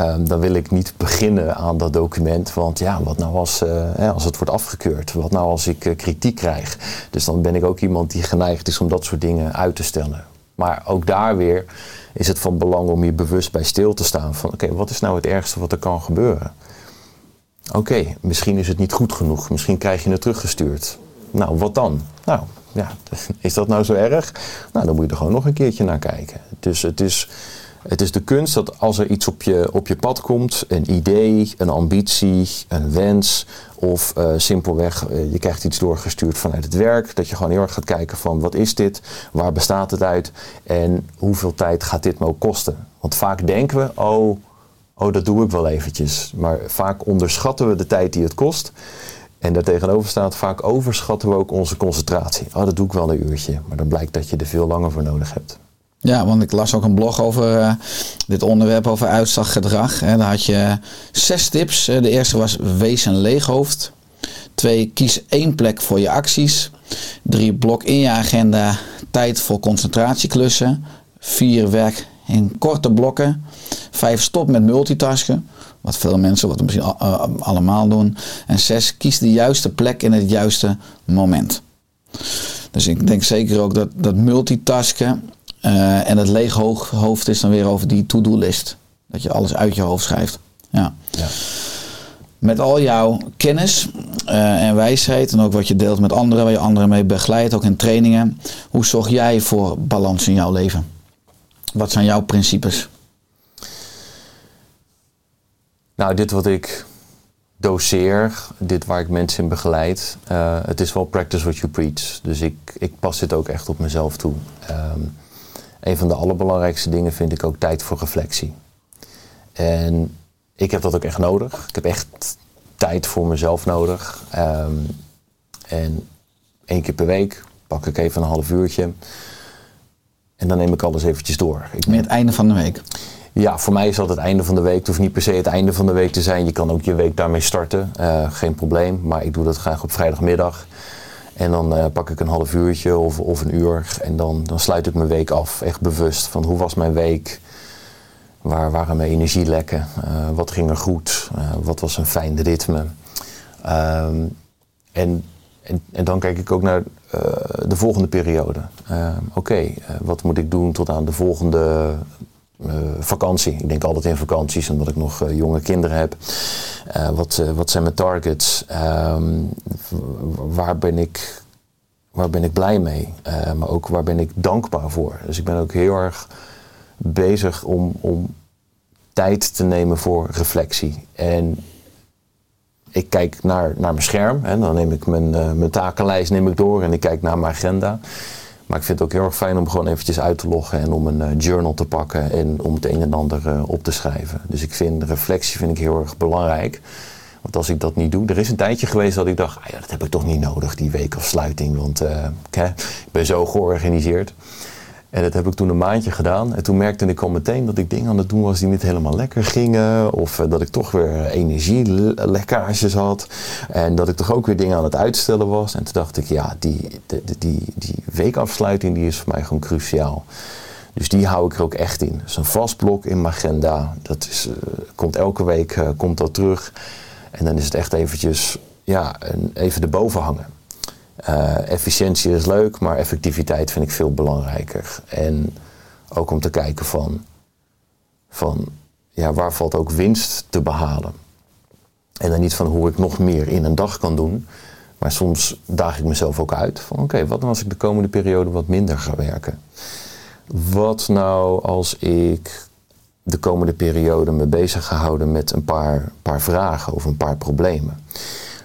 Um, dan wil ik niet beginnen aan dat document, want ja, wat nou als, uh, als het wordt afgekeurd? Wat nou als ik uh, kritiek krijg? Dus dan ben ik ook iemand die geneigd is om dat soort dingen uit te stellen. Maar ook daar weer is het van belang om je bewust bij stil te staan van oké, wat is nou het ergste wat er kan gebeuren? Oké, misschien is het niet goed genoeg, misschien krijg je het teruggestuurd. Nou, wat dan? Nou, ja, is dat nou zo erg? Nou, dan moet je er gewoon nog een keertje naar kijken. Dus het is, het is de kunst dat als er iets op je, op je pad komt, een idee, een ambitie, een wens, of uh, simpelweg uh, je krijgt iets doorgestuurd vanuit het werk, dat je gewoon heel erg gaat kijken van wat is dit, waar bestaat het uit en hoeveel tijd gaat dit me ook kosten. Want vaak denken we, oh, oh dat doe ik wel eventjes. Maar vaak onderschatten we de tijd die het kost. En daartegenover staat, vaak overschatten we ook onze concentratie. Oh, dat doe ik wel een uurtje. Maar dan blijkt dat je er veel langer voor nodig hebt. Ja, want ik las ook een blog over uh, dit onderwerp, over uitslaggedrag. Hè. Daar had je zes tips. De eerste was wees een leeghoofd. Twee, kies één plek voor je acties. Drie, blok in je agenda tijd voor concentratieklussen. Vier, werk in korte blokken. Vijf, stop met multitasken. Wat veel mensen, wat we misschien allemaal doen. En zes, kies de juiste plek in het juiste moment. Dus ik denk zeker ook dat, dat multitasken uh, en het leeg hoofd is dan weer over die to-do-list. Dat je alles uit je hoofd schrijft. Ja. ja. Met al jouw kennis uh, en wijsheid en ook wat je deelt met anderen, waar je anderen mee begeleidt, ook in trainingen. Hoe zorg jij voor balans in jouw leven? Wat zijn jouw principes? Nou, dit wat ik doseer, dit waar ik mensen in begeleid, uh, het is wel practice what you preach. Dus ik, ik pas dit ook echt op mezelf toe. Um, een van de allerbelangrijkste dingen vind ik ook tijd voor reflectie. En ik heb dat ook echt nodig. Ik heb echt tijd voor mezelf nodig. Um, en één keer per week pak ik even een half uurtje. En dan neem ik alles eventjes door. Ik het einde van de week? Ja, voor mij is dat het einde van de week. Het hoeft niet per se het einde van de week te zijn. Je kan ook je week daarmee starten. Uh, geen probleem. Maar ik doe dat graag op vrijdagmiddag. En dan uh, pak ik een half uurtje of, of een uur. En dan, dan sluit ik mijn week af. Echt bewust van hoe was mijn week? Waar waren mijn energielekken? Uh, wat ging er goed? wat was een fijn ritme? Um, en, en, en, dan kijk ik ook naar de volgende periode. Oké, okay, wat moet ik doen tot aan de volgende uh, vakantie. Ik denk altijd in vakanties, omdat ik nog uh, jonge kinderen heb. Uh, wat, wat zijn mijn targets? Um, waar ben ik waar ben ik blij mee? Eh, maar ook waar ben ik dankbaar voor? Dus ik ben ook heel erg bezig om, om tijd te nemen voor reflectie. En ik kijk naar, naar mijn scherm. En dan neem ik mijn, eh, mijn takenlijst neem ik door en ik kijk naar mijn agenda. Maar ik vind het ook heel erg fijn om gewoon eventjes uit te loggen en om een eh, journal te pakken en om het een en ander eh, op te schrijven. Dus ik vind reflectie vind ik heel erg belangrijk. Want als ik dat niet doe, er is een tijdje geweest dat ik dacht, ah ja, dat heb ik toch niet nodig, die weekafsluiting. Want ik ben zo georganiseerd. En dat heb ik toen een maandje gedaan. En toen merkte ik al meteen dat ik dingen aan het doen was die niet helemaal lekker gingen. Of eh, dat ik toch weer energielekkages had. En dat ik toch ook weer dingen aan het uitstellen was. En toen dacht ik, ja, die, die, die, die weekafsluiting die is voor mij gewoon cruciaal. Dus die hou ik er ook echt in. Dus een vast blok in mijn agenda. Dat is, uh, komt elke week uh, komt dat terug. En dan is het echt eventjes, ja, even erboven hangen. Uh, efficiëntie is leuk, maar effectiviteit vind ik veel belangrijker. En ook om te kijken van, van ja, waar valt ook winst te behalen. En dan niet van hoe ik nog meer in een dag kan doen. Maar soms daag ik mezelf ook uit van oké, wat dan als ik de komende periode wat minder ga werken? Wat nou als ik de komende periode me bezig ga houden met een paar, paar vragen of een paar problemen?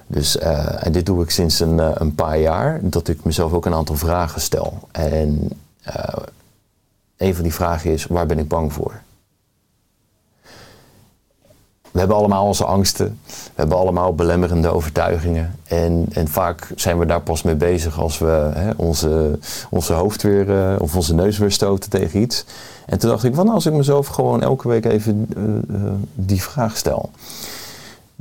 Dus, uh, en dit doe ik sinds een, uh, een, paar jaar, dat ik mezelf ook een aantal vragen stel. En uh, een van die vragen is, waar ben ik bang voor? We hebben allemaal onze angsten, we hebben allemaal belemmerende overtuigingen. En, en vaak zijn we daar pas mee bezig als we hè, onze, onze hoofd weer, of onze neus weer stoten tegen iets. En toen dacht ik, wat nou als ik mezelf gewoon elke week even die vraag stel?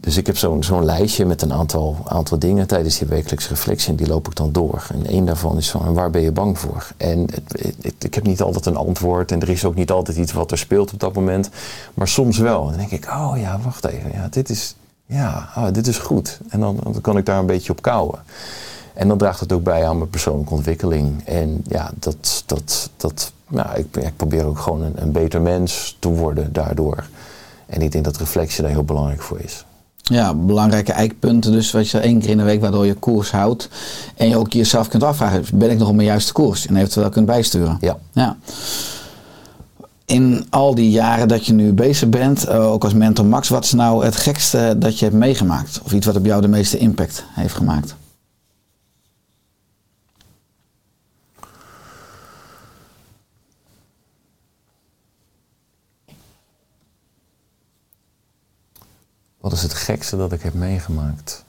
Dus ik heb zo'n lijstje met een aantal, aantal dingen tijdens die wekelijkse reflectie en die loop ik dan door. En één daarvan is van waar ben je bang voor? En ik heb niet altijd een antwoord en er is ook niet altijd iets wat er speelt op dat moment. Maar soms wel. Dan denk ik, oh ja, wacht even. Ja, dit is, ja, oh, dit is goed. En dan, dan kan ik daar een beetje op kouwen. En dan draagt het ook bij aan mijn persoonlijke ontwikkeling. En ja, dat, dat, dat, nou, ik, ik probeer ook gewoon een, een beter mens te worden daardoor. En ik denk dat reflectie daar heel belangrijk voor is. Ja, belangrijke eikpunten dus wat je één keer in de week waardoor je koers houdt. En je ook jezelf kunt afvragen, ben ik nog op mijn juiste koers? En eventueel kunt bijsturen. Ja. ja. In al die jaren dat je nu bezig bent, eh, ook als mentor Max, wat is nou het gekste dat je hebt meegemaakt? Of iets wat op jou de meeste impact heeft gemaakt? Wat is het gekste dat ik heb meegemaakt?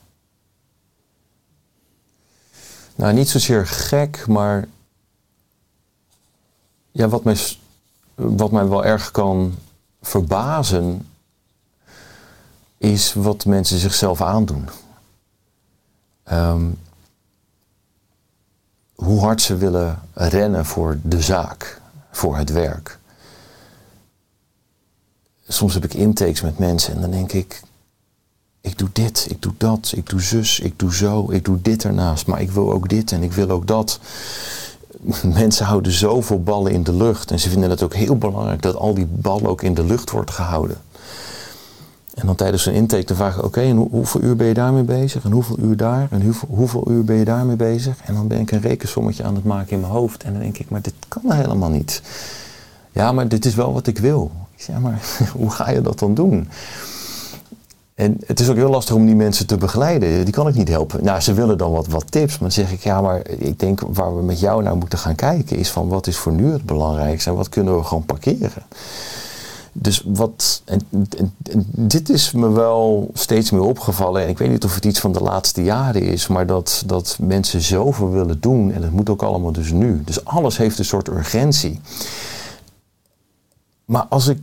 Nou, niet zozeer gek, maar ja, wat, mij, wat mij wel erg kan verbazen, is wat mensen zichzelf aandoen. Um, hoe hard ze willen rennen voor de zaak, voor het werk. Soms heb ik intakes met mensen en dan denk ik, ik doe dit, ik doe dat, ik doe zus, ik doe zo, ik doe dit ernaast, maar ik wil ook dit en ik wil ook dat. Mensen houden zoveel ballen in de lucht en ze vinden het ook heel belangrijk dat al die ballen ook in de lucht wordt gehouden. En dan tijdens een intake te vragen, oké, en hoeveel uur ben je daarmee bezig? En hoeveel uur daar? En hoeveel, hoeveel uur ben je daarmee bezig? En dan ben ik een rekensommetje aan het maken in mijn hoofd. En dan denk ik, maar dit kan helemaal niet. Ja, maar dit is wel wat ik wil. Ik zeg, ja, maar hoe ga je dat dan doen? En het is ook heel lastig om die mensen te begeleiden. Die kan ik niet helpen. Nou, ze willen dan wat, wat tips. Maar dan zeg ik, ja, maar ik denk waar we met jou naar moeten gaan kijken... is van wat is voor nu het belangrijkste en wat kunnen we gewoon parkeren. Dus wat, en, dit is me wel steeds meer opgevallen. En ik weet niet of het iets van de laatste jaren is, maar dat, dat mensen zoveel willen doen. En het moet ook allemaal dus nu. Dus alles heeft een soort urgentie. Maar als ik,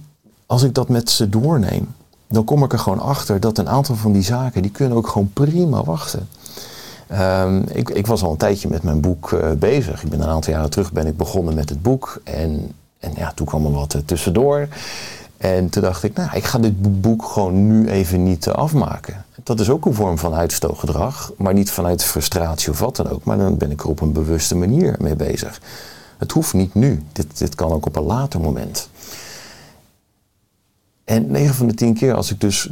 als ik dat met ze doorneem, dan kom ik er gewoon achter dat een aantal van die zaken, die kunnen ook gewoon prima wachten. Um, ik, ik, was al een tijdje met mijn boek uh, bezig. Ik ben een aantal jaren terug ben ik begonnen met het boek. En, en ja, toen kwam er wat uh, tussendoor. En toen dacht ik, nou, ik ga dit boek gewoon nu even niet uh, afmaken. Dat is ook een vorm van uitstootgedrag, maar niet vanuit frustratie of wat dan ook. Maar dan ben ik er op een bewuste manier mee bezig. Het hoeft niet nu. Dit, dit kan ook op een later moment. En 9 van de 10 keer als ik dus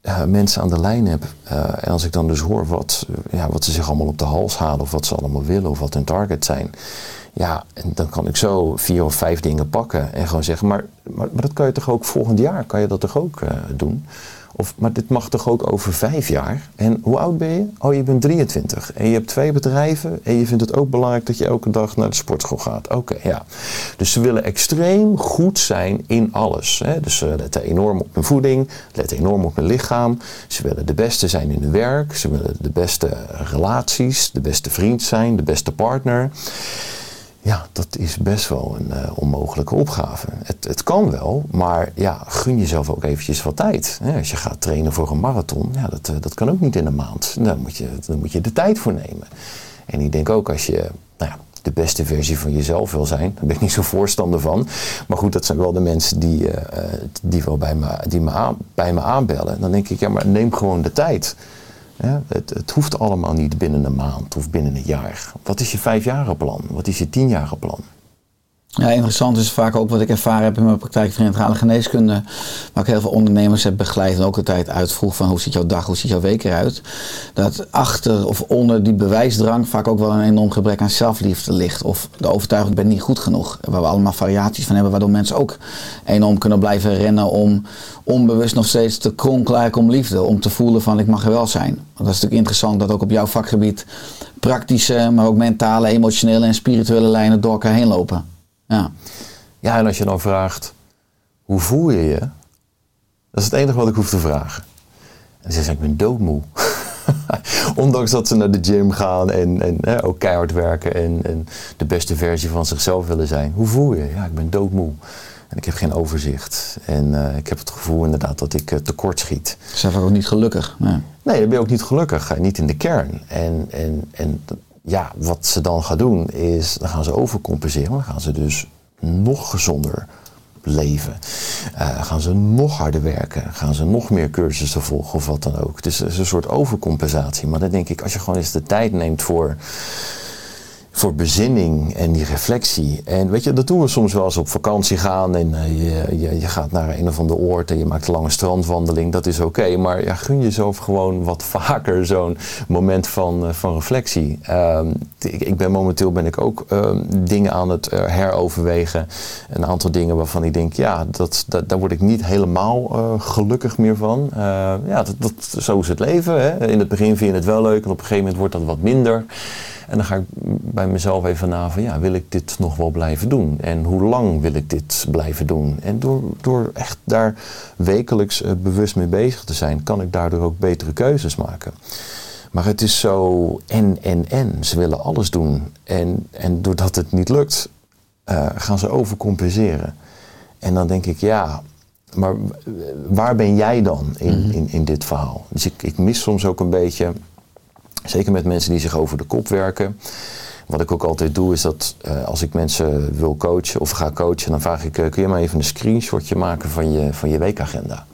eh, mensen aan de lijn heb eh, en als ik dan dus hoor wat, eh, ja, wat ze zich allemaal op de hals halen of wat ze allemaal willen of wat hun target zijn. Ja, en dan kan ik zo vier of vijf dingen pakken en gewoon zeggen, maar, maar, maar dat kan je toch ook volgend jaar, kan je dat toch ook doen? Maar dit mag toch ook over vijf jaar? En hoe oud ben je? Oh, je bent 23. En je hebt twee bedrijven. En je vindt het ook belangrijk dat je elke dag naar de sportschool gaat. Oké, ja. Dus ze willen extreem goed zijn in alles. Hè? Dus ze letten enorm op hun voeding. Letten enorm op hun lichaam. Ze willen de beste zijn in hun werk. Ze willen de beste relaties. De beste vriend zijn. De beste partner. Ja, dat is best wel een eh, onmogelijke opgave. Het, het kan wel, maar ja, gun jezelf ook eventjes wat tijd. Als je gaat trainen voor een marathon, ja, dat, eh, dat kan ook niet in een maand. Daar moet, je, moet je de tijd voor nemen. En ik denk ook als je nou ja, de beste versie van jezelf wil zijn, daar ben ik niet zo voorstander van. Maar goed, dat zijn wel de mensen die, eh, die wel bij me, die me aan, bij me aanbellen. Dan denk ik, ja, maar neem gewoon de tijd. Het, het hoeft allemaal niet binnen een maand of binnen een jaar. Wat is je vijfjarenplan? Wat is je tienjarenplan? Ja, interessant is vaak ook wat ik ervaren heb in mijn praktijk van integrale geneeskunde. Waar ik heel veel ondernemers heb begeleid en ook de tijd uitvroeg van hoe ziet jouw dag, hoe ziet jouw week eruit. Dat achter of onder die bewijsdrang vaak ook wel een enorm gebrek aan zelfliefde ligt. Of de overtuiging ben niet goed genoeg. Waar we allemaal variaties van hebben, waardoor mensen ook enorm kunnen blijven rennen om onbewust nog steeds te kronkelen om liefde. Om te voelen van ik mag er wel zijn. Dat is natuurlijk interessant dat ook op jouw vakgebied praktische, maar ook mentale, emotionele en spirituele lijnen door elkaar heen lopen. Ja. Ja, en als je dan vraagt, hoe voel je je? Dat is het enige wat ik hoef te vragen. En ze zeggen, ik ben doodmoe. Ondanks dat ze naar de gym gaan en, en hè, ook keihard werken en, en de beste versie van zichzelf willen zijn. Hoe voel je? Ja, ik ben doodmoe. En ik heb geen overzicht. En eh, ik heb het gevoel inderdaad dat ik uh, tekort schiet. Ze zijn vaak ook niet gelukkig. Nee. Nee, dan ben je ook niet gelukkig. eh, Niet in de kern. En, en, en ja, wat ze dan gaan doen is, dan gaan ze overcompenseren. Dan gaan ze dus nog gezonder leven. Eh, gaan ze nog harder werken. Gaan ze nog meer cursussen volgen of wat dan ook. Is, het is een soort overcompensatie. Maar dan denk ik, als je gewoon eens de tijd neemt voor voor bezinning en die reflectie. En weet je, dat doen we soms wel eens op vakantie gaan en eh, je, je, je gaat naar een of ander oord en je maakt een lange strandwandeling. Dat is oké, maar ja, gun jezelf gewoon wat vaker zo'n moment van, eh, van reflectie. Ehm, ik, ik ben momenteel ben ik ook ehm, dingen aan het eh, heroverwegen. Een aantal dingen waarvan ik denk, ja, dat, dat, daar word ik niet helemaal gelukkig meer van. Eh, ja, dat, dat, zo is het leven. Hè? In het begin vind je het wel leuk en op een gegeven moment wordt dat wat minder. En dan ga ik bij mezelf even na van, ja, wil ik dit nog wel blijven doen? En hoe lang wil ik dit blijven doen? En door, door echt daar wekelijks eh, bewust mee bezig te zijn, kan ik daardoor ook betere keuzes maken. Maar het is zo en, en, en. Ze willen alles doen. En, en doordat het niet lukt, eh, gaan ze overcompenseren. En dan denk ik, ja, maar waar ben jij dan in, in, in dit verhaal? Dus ik, ik mis soms ook een beetje, zeker met mensen die zich over de kop werken. Wat ik ook altijd doe, is dat eh, als ik mensen wil coachen of ga coachen, dan vraag ik, eh, kun je maar even een screenshotje maken van je, van je weekagenda?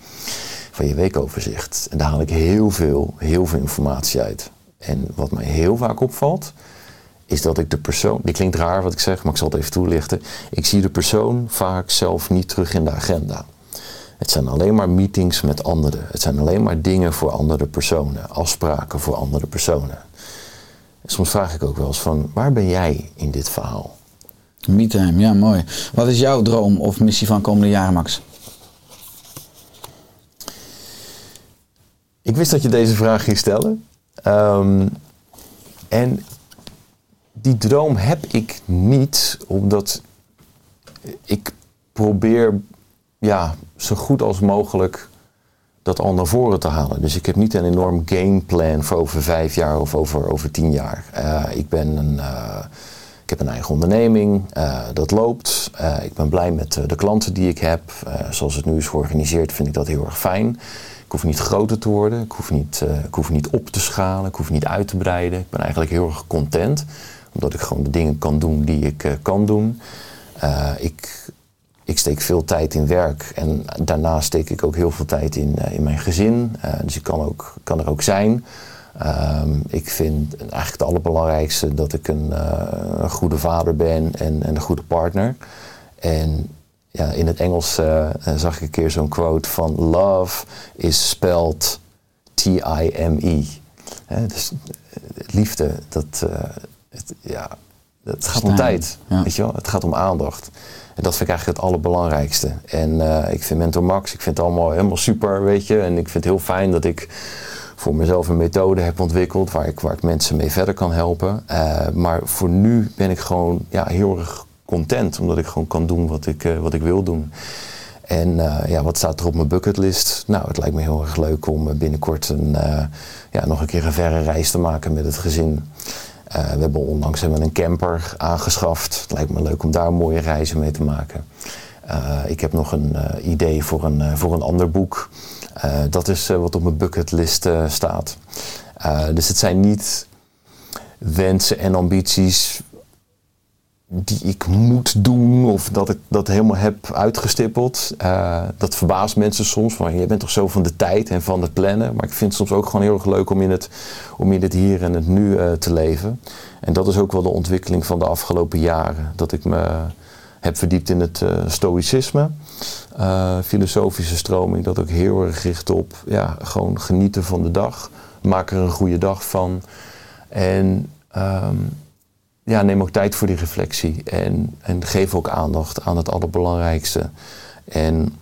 Van je weekoverzicht. En daar haal ik heel veel, heel veel informatie uit. En wat mij heel vaak opvalt, is dat ik de persoon, die klinkt raar wat ik zeg, maar ik zal het even toelichten. Ik zie de persoon vaak zelf niet terug in de agenda. Het zijn alleen maar meetings met anderen. Het zijn alleen maar dingen voor andere personen, afspraken voor andere personen. Soms vraag ik ook wel eens van, waar ben jij in dit verhaal? Me-time, ja mooi. Wat is jouw droom of missie van komende jaren, Max? Ik wist dat je deze vraag ging stellen. Ehm, en die droom heb ik niet, omdat ik probeer ja, zo goed als mogelijk dat al naar voren te halen. Dus ik heb niet een enorm gameplan voor over vijf jaar of over, over tien jaar. Eh, ik, ben een, eh, ik heb een eigen onderneming, eh, dat loopt. Ik ben blij met de klanten die ik heb. Zoals het nu is georganiseerd vind ik dat heel erg fijn. Ik hoef niet groter te worden, ik hoef niet, ik hoef niet op te schalen, ik hoef niet uit te breiden. Ik ben eigenlijk heel erg content, omdat ik gewoon de dingen kan doen die ik kan doen. Ik, ik steek veel tijd in werk en daarnaast steek ik ook heel veel tijd in, eh, in mijn gezin. Eh, dus ik kan, ook, kan er ook zijn. Ehm, ik vind eigenlijk het allerbelangrijkste dat ik een, eh, een goede vader ben en, en een goede partner. En ja, in het Engels zag ik een keer zo'n quote van love is spelled T-I-M-E. Dus liefde, dat, eh, het, ja, het gaat om tijd. ja. Weet je wel? Het gaat om aandacht. En dat vind ik eigenlijk het allerbelangrijkste. En eh, ik vind Mentor Max, ik vind het allemaal helemaal super, weet je. En ik vind het heel fijn dat ik voor mezelf een methode heb ontwikkeld waar ik, waar mensen mee verder kan helpen. Eh, maar voor nu ben ik gewoon ja, heel erg content, omdat ik gewoon kan doen wat ik, eh, wat ik wil doen. En ja, wat staat er op mijn bucketlist? Nou, het lijkt me heel erg leuk om binnenkort een, ja, nog een keer een verre reis te maken met het gezin. Eh, we hebben onlangs hebben een camper aangeschaft. Het lijkt me leuk om daar mooie reizen mee te maken. Eh, ik heb nog een eh, idee voor een, voor een ander boek. Dat is wat op mijn bucketlist staat. Dus het zijn niet wensen en ambities die ik moet doen of dat ik dat helemaal heb uitgestippeld. Eh, dat verbaast mensen soms. Van, je bent toch zo van de tijd en van het plannen. Maar ik vind het soms ook gewoon heel erg leuk om in het, om in het hier en het nu eh, te leven. En dat is ook wel de ontwikkeling van de afgelopen jaren. Dat ik me heb verdiept in het eh, stoïcisme. filosofische stroming dat ook heel erg richt op ja, gewoon genieten van de dag. Maak er een goede dag van. En ehm, ja, neem ook tijd voor die reflectie. En, en geef ook aandacht aan het allerbelangrijkste. En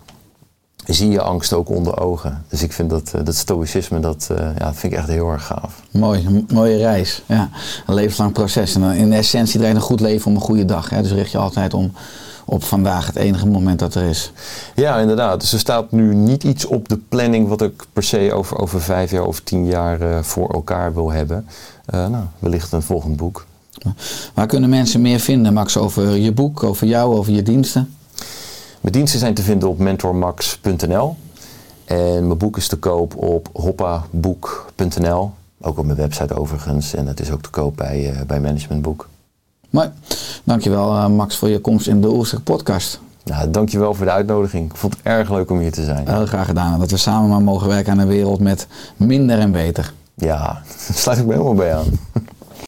zie je angst ook onder ogen. Dus ik vind dat, eh, dat stoïcisme, dat, eh, ja, dat vind ik echt heel erg gaaf. Mooi, mooie reis. Ja, een levenslang proces. En dan in essentie draait een goed leven om een goede dag. Hè? Dus richt je altijd om op vandaag, het enige moment dat er is. Ja, inderdaad. Dus er staat nu niet iets op de planning wat ik per se over, over vijf jaar of tien jaar eh, voor elkaar wil hebben. Eh, nou, wellicht een volgend boek. Waar kunnen mensen meer vinden, Max, over je boek, over jou, over je diensten? Mijn diensten zijn te vinden op mentormax.nl. En mijn boek is te koop op hoppaboek.nl. Ook op mijn website overigens. En het is ook te koop bij, eh, bij Managementboek. Mooi. Dankjewel, eh, Max, voor je komst in de Oerstek podcast. Nou, dankjewel voor de uitnodiging. Ik vond het erg leuk om hier te zijn. Heel graag gedaan. Dat we samen maar mogen werken aan een wereld met minder en beter. Ja, daar sluit ik me helemaal bij aan.